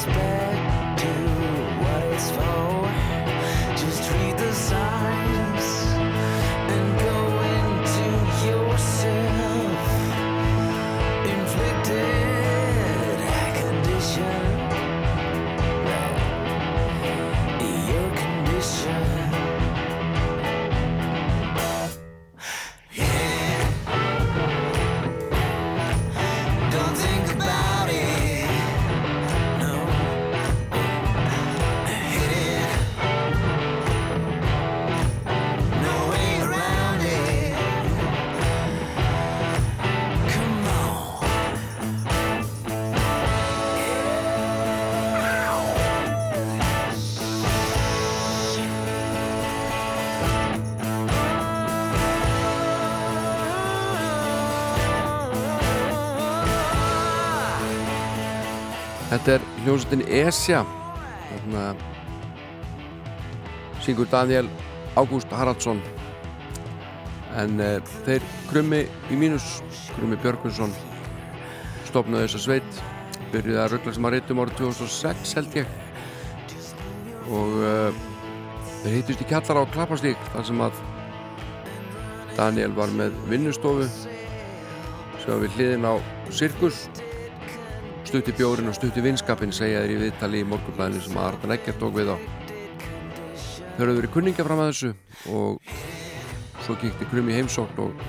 space. Hljómsveitin Esja. Þarna syngur Daniel Ágúst Haraldsson. En uh, þeir krummi í mínus krummi Björgvinsson stopnaði þessa sveit. Byrjuði að ruggla sem að reytum árið 2006 held ég. Og uh, þeir hittist í kjallara á Klapparstík þar sem að Daniel var með vinnustofu. Sem við hliðin á Sirkus stutti bjórin og stutti vinskapin segja þeir í viðtali í morgunblæðinu sem að Arban Eggert tók við á. Þau eru verið kunninga fram að þessu og svo kíkti Krummi heimsókn og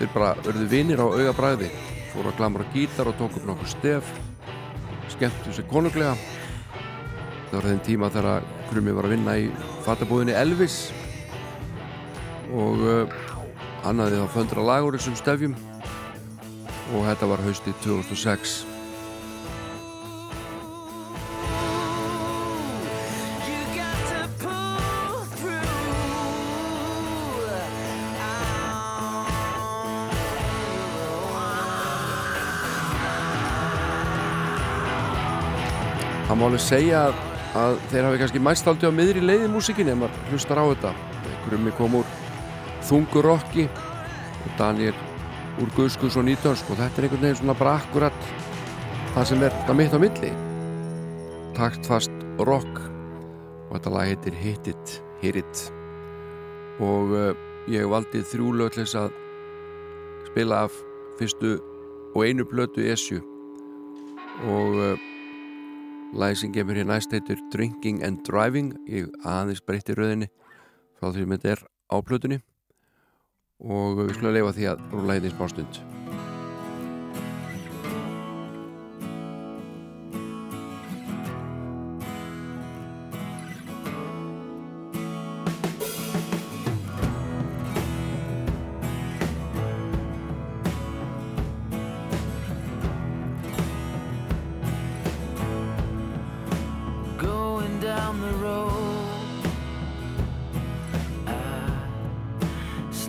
þeir bara verðu vinir á auga bræði fóru að glamra gítar og tók upp nokkur stef skemmtu sér konunglega. Það var þeim tíma þegar Krummi var að vinna í fatabúðinni Elvis og uh, hann hafði þá föndra lagur þessum stefjum og þetta var haustið 2006 Það má alveg segja að, að þeir hafi kannski mæst aldrei á miðri leiði músikinni ef maður hlustar á þetta. Grummi kom úr þungur rocki og Daniel úr guðskus og nýtönsk og þetta er einhvern veginn svona bara akkurat það sem er það mitt á milli. Taktfast rock og þetta lag heitir Hit It, Hit It og uh, ég valdi þrjú lögleis að spila af fyrstu og einu blötu esju og uh, Læði sem gefur hér næst heitur Drinking and Driving. Ég aðeins breytti rauðinni frá því sem þetta er á plötunni. Og við skulum leifa því að rúla hérna í smá stund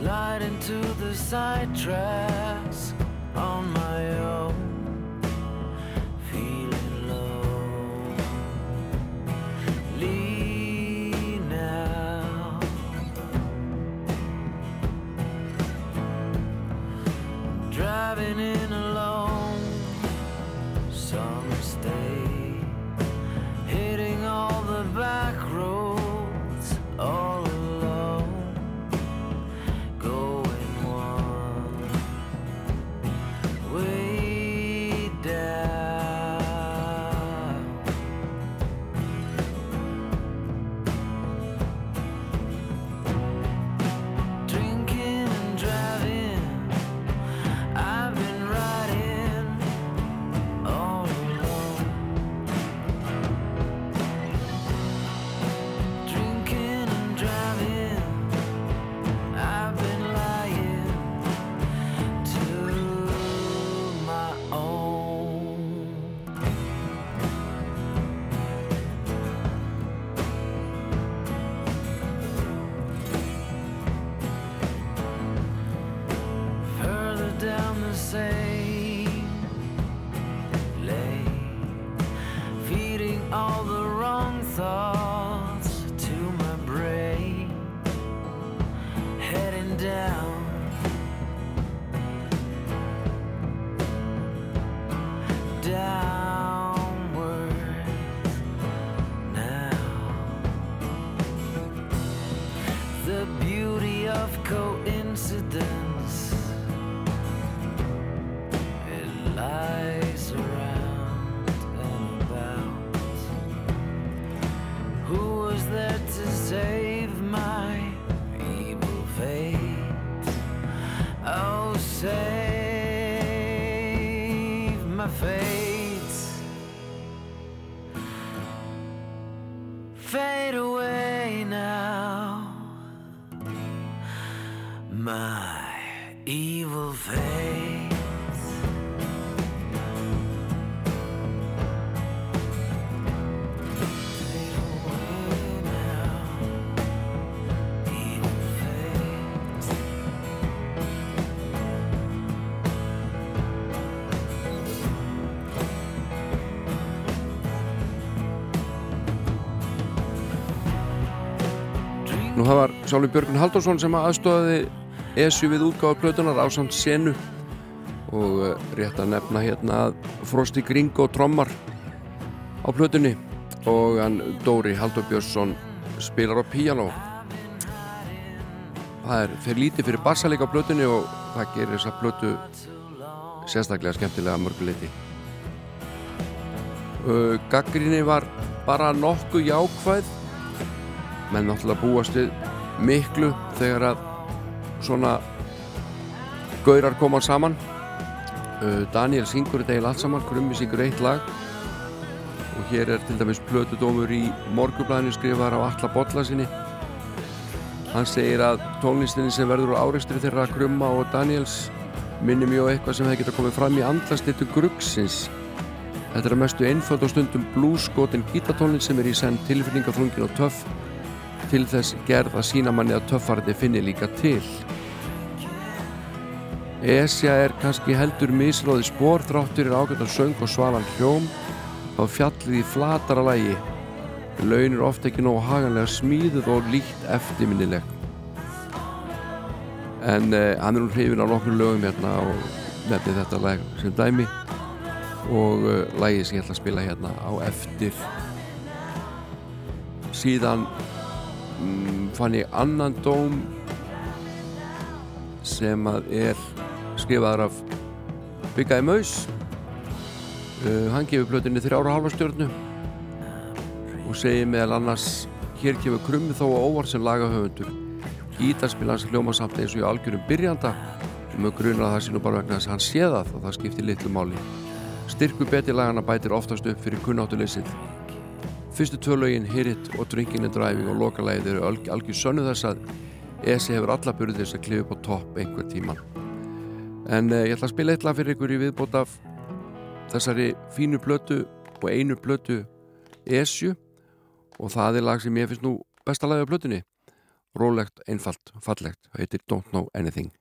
slide into the side tracks on my own, Sjálfur Björgun Halldórsson sem aðstofaði ESU við útgáðu plötunar á samt senu. Og eh, rétt að nefna hérna að Frosti Gringo trommar á plötunni og hann Dóri Halldór Björnsson spilar á píanó. Það er fyrir lítið fyrir bassaleika á plötunni og það gerir þessa plötu sérstaklega skemmtilega mörguleiti uh, Gaggrinni var bara nokkuð jákvæð. Menn náttúrulega búast við miklu þegar að svona gaurar koma saman. Uh, Daniel syngur þetta eiginlega allt saman Krummi syngur eitt lag. Og hér er til dæmis plötudómur í morgublæðinu skrifar á alla botla sinni hann segir að tónlistinni sem verður á áristri þeirra Krumma og Daniels minnir mjög á eitthvað sem hefði geta komið fram í andlastitu gruggsins. Þetta er að mestu einföld og stundum blúskotin gítatónin sem er í senn tilfinningaflungin og töff til þess gerð að sína manni að töffarði finni líka til. Esja er kannski heldur misróði spór þráttur er ágættan söng og svalan hljóm á fjallið í flatara lægi. Laun er ofta ekki nógu haganlega smíðuð og líkt eftirminnileg. En eh, hann er nú hrifin á nokkur lögum hérna og nefni þetta lag sem dæmi og uh, lægið sem ég ætla að spila hérna á eftir síðan fann ég annan dóm sem að er skrifaður af Byggaði Maus. Uh, hann gefur plötinni þrjára og halva stjórnu og segir meðal annars hér kemur krummi þó og óvart sem lagahöfundur. Gítarspilans hljóma samt eins og í algjörum byrjanda og með grunna það nú bara vegna þess að hann sé það og það skiptir litlu máli. Styrku beti lagana bætir oftast upp fyrir kunnáttuleysið. Fyrstu tvölögin, Hit og Drinking and Driving og lokalæðið eru alg algjör sönnu þess að ESI hefur alla burðið þess að klifa upp á topp einhver tíman. En eh, ég ætla að spila eitthvað fyrir ykkur í viðbót af þessari fínu plötu og einu plötu ESU og það er lag sem ég finnst nú besta lagi á plötunni. Rólegt, einfalt, fallegt. Það heitir Don't Know Anything.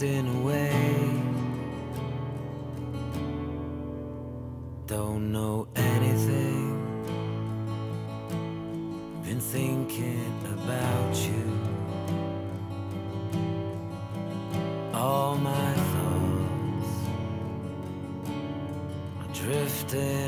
Wasting away. Don't know anything. Been thinking about you. All my thoughts are drifting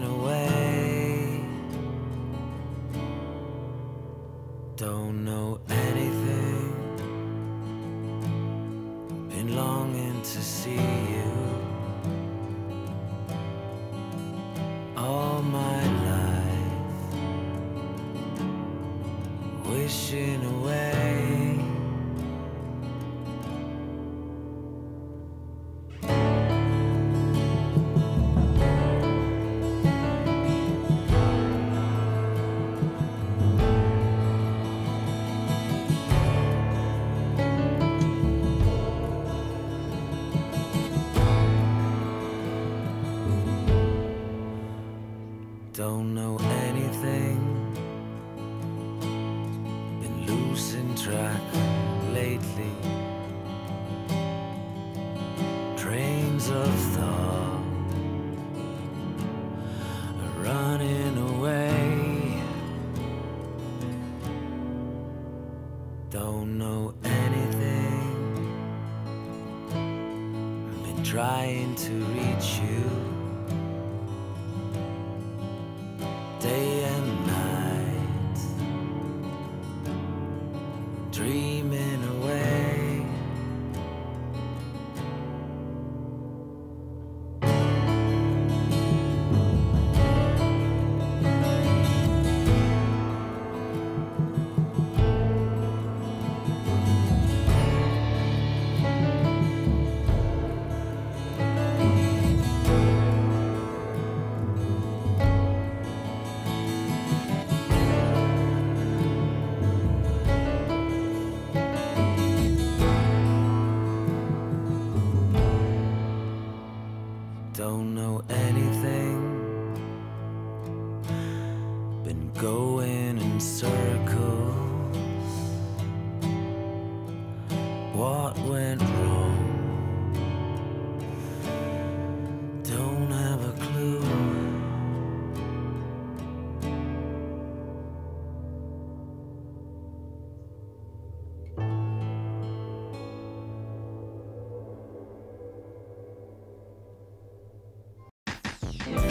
victory.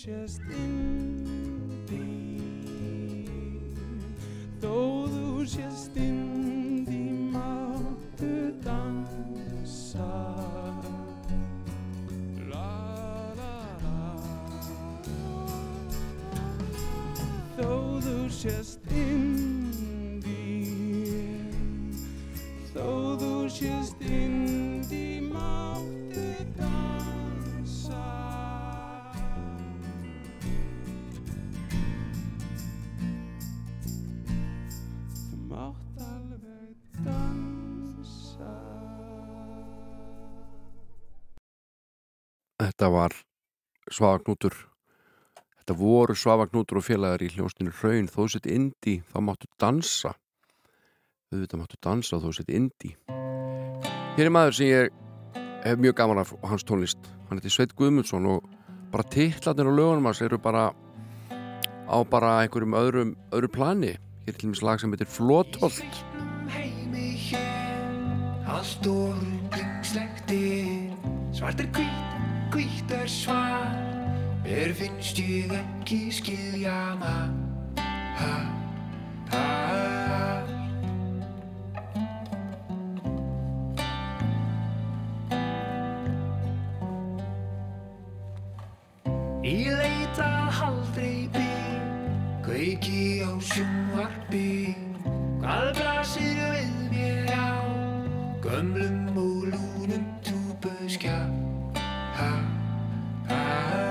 Þú Þetta var Svavagnútur Þetta voru Svavagnútur og félagar í hljónstinu Hraun þó sett indi, þá máttu dansa. Auðvitað máttu dansa þó sett indi Hér er maður sem ég hef mjög gaman af hans tónlist. Hann heiti Sveit Guðmundsson og bara titlarnir á lögunum hans eru bara á bara einhverjum öðrum öðru plani. Hér er til dæmis lag sem heitir Flótholt Allt og rúblingslegt er Svart er hvítar svar. Er finnst ég ekki skilja maður Ég leita haldrei bygg, kveiki á sjúmarby hvað blasir við mér á gömlum og lúnum túpuskja high.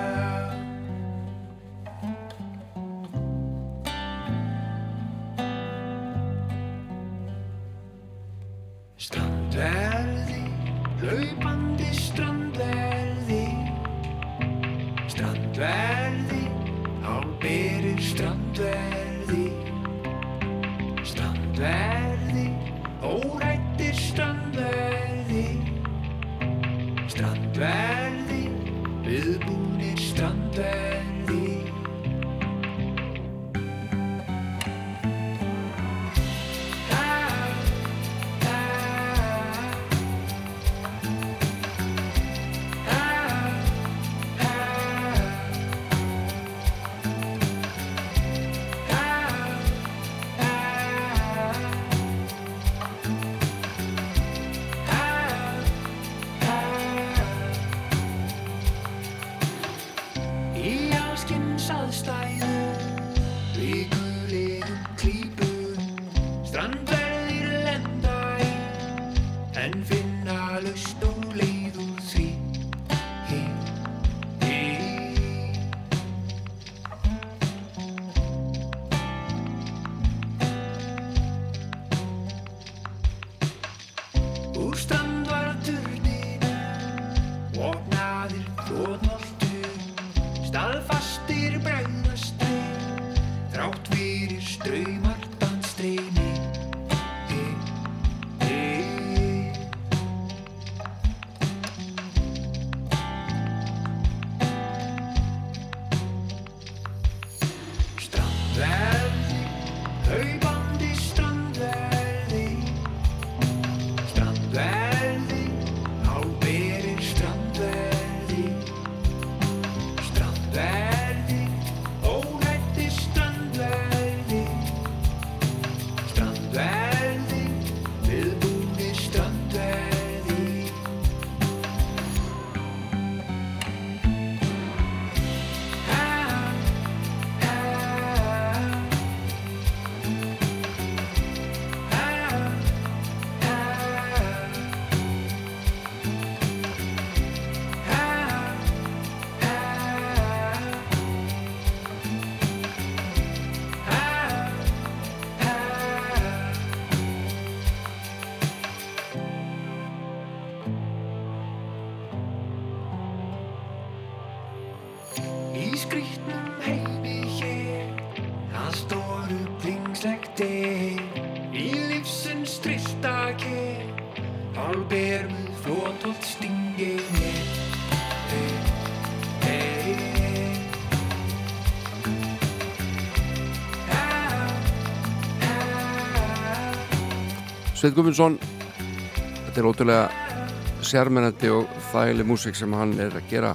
Sveit Guðmundsson þetta er ótrúlega sérmennandi og þægileg músík sem hann er að gera.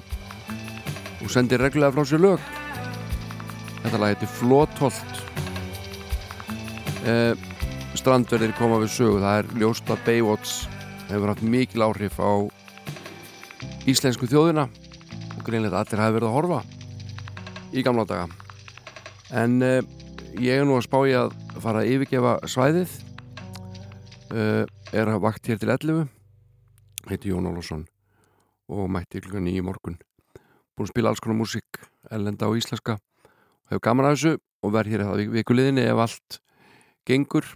Og sendir reglulega frá sér lög. Þetta lag heitir Flótholt eh, strandverðir koma við sögu. Það er ljóst að Baywatch hefur haft mikil áhrif á íslensku þjóðina og greinlega allir hafi verið að horfa í gamla daga. En eh, ég er nú að spá í að fara að yfirgefa svæðið uh, er að vakt hér til 11 heiti Jón Ólafsson og mætti klukkan nýju morgun. Búin að spila alls konar músík ellenda og íslenska. Hefur gaman að þessu og verð hér að vikuliðinni ef allt gengur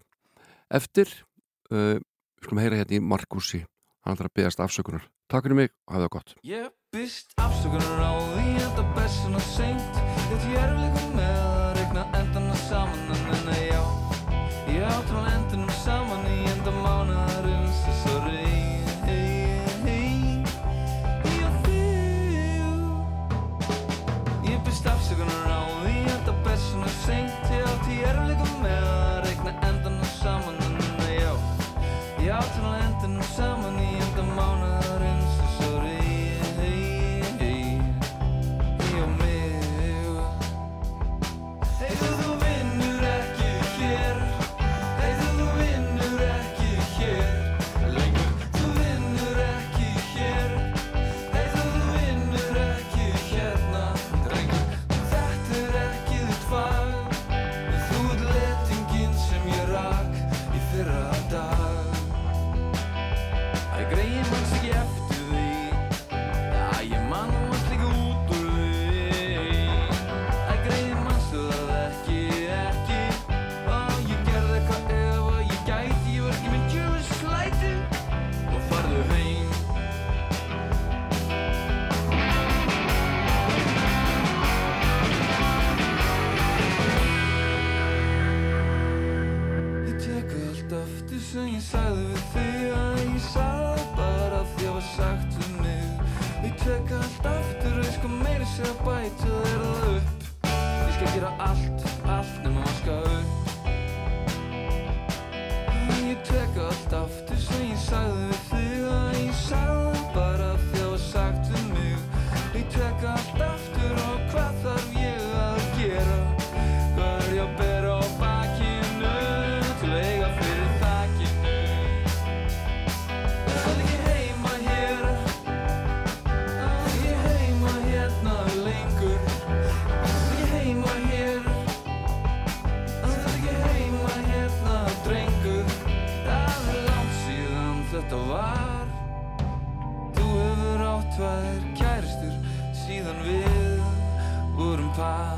eftir. Uh, við skulum heyra hérna í Markusi hann ætlar að byggast afsökunar. Takk fyrir mig og hafa það gott. Ég byrst afsökunar á því að það best svona seint. Þetta ég er líka með að regna endana saman en en en já. Ég átrá endunum saman Ég byrst afsökunar á því að það best svona seint Já teka allt aftur og ég sko meiri sér að bæta þér það upp. Ég skal gera allt, allt nema pie.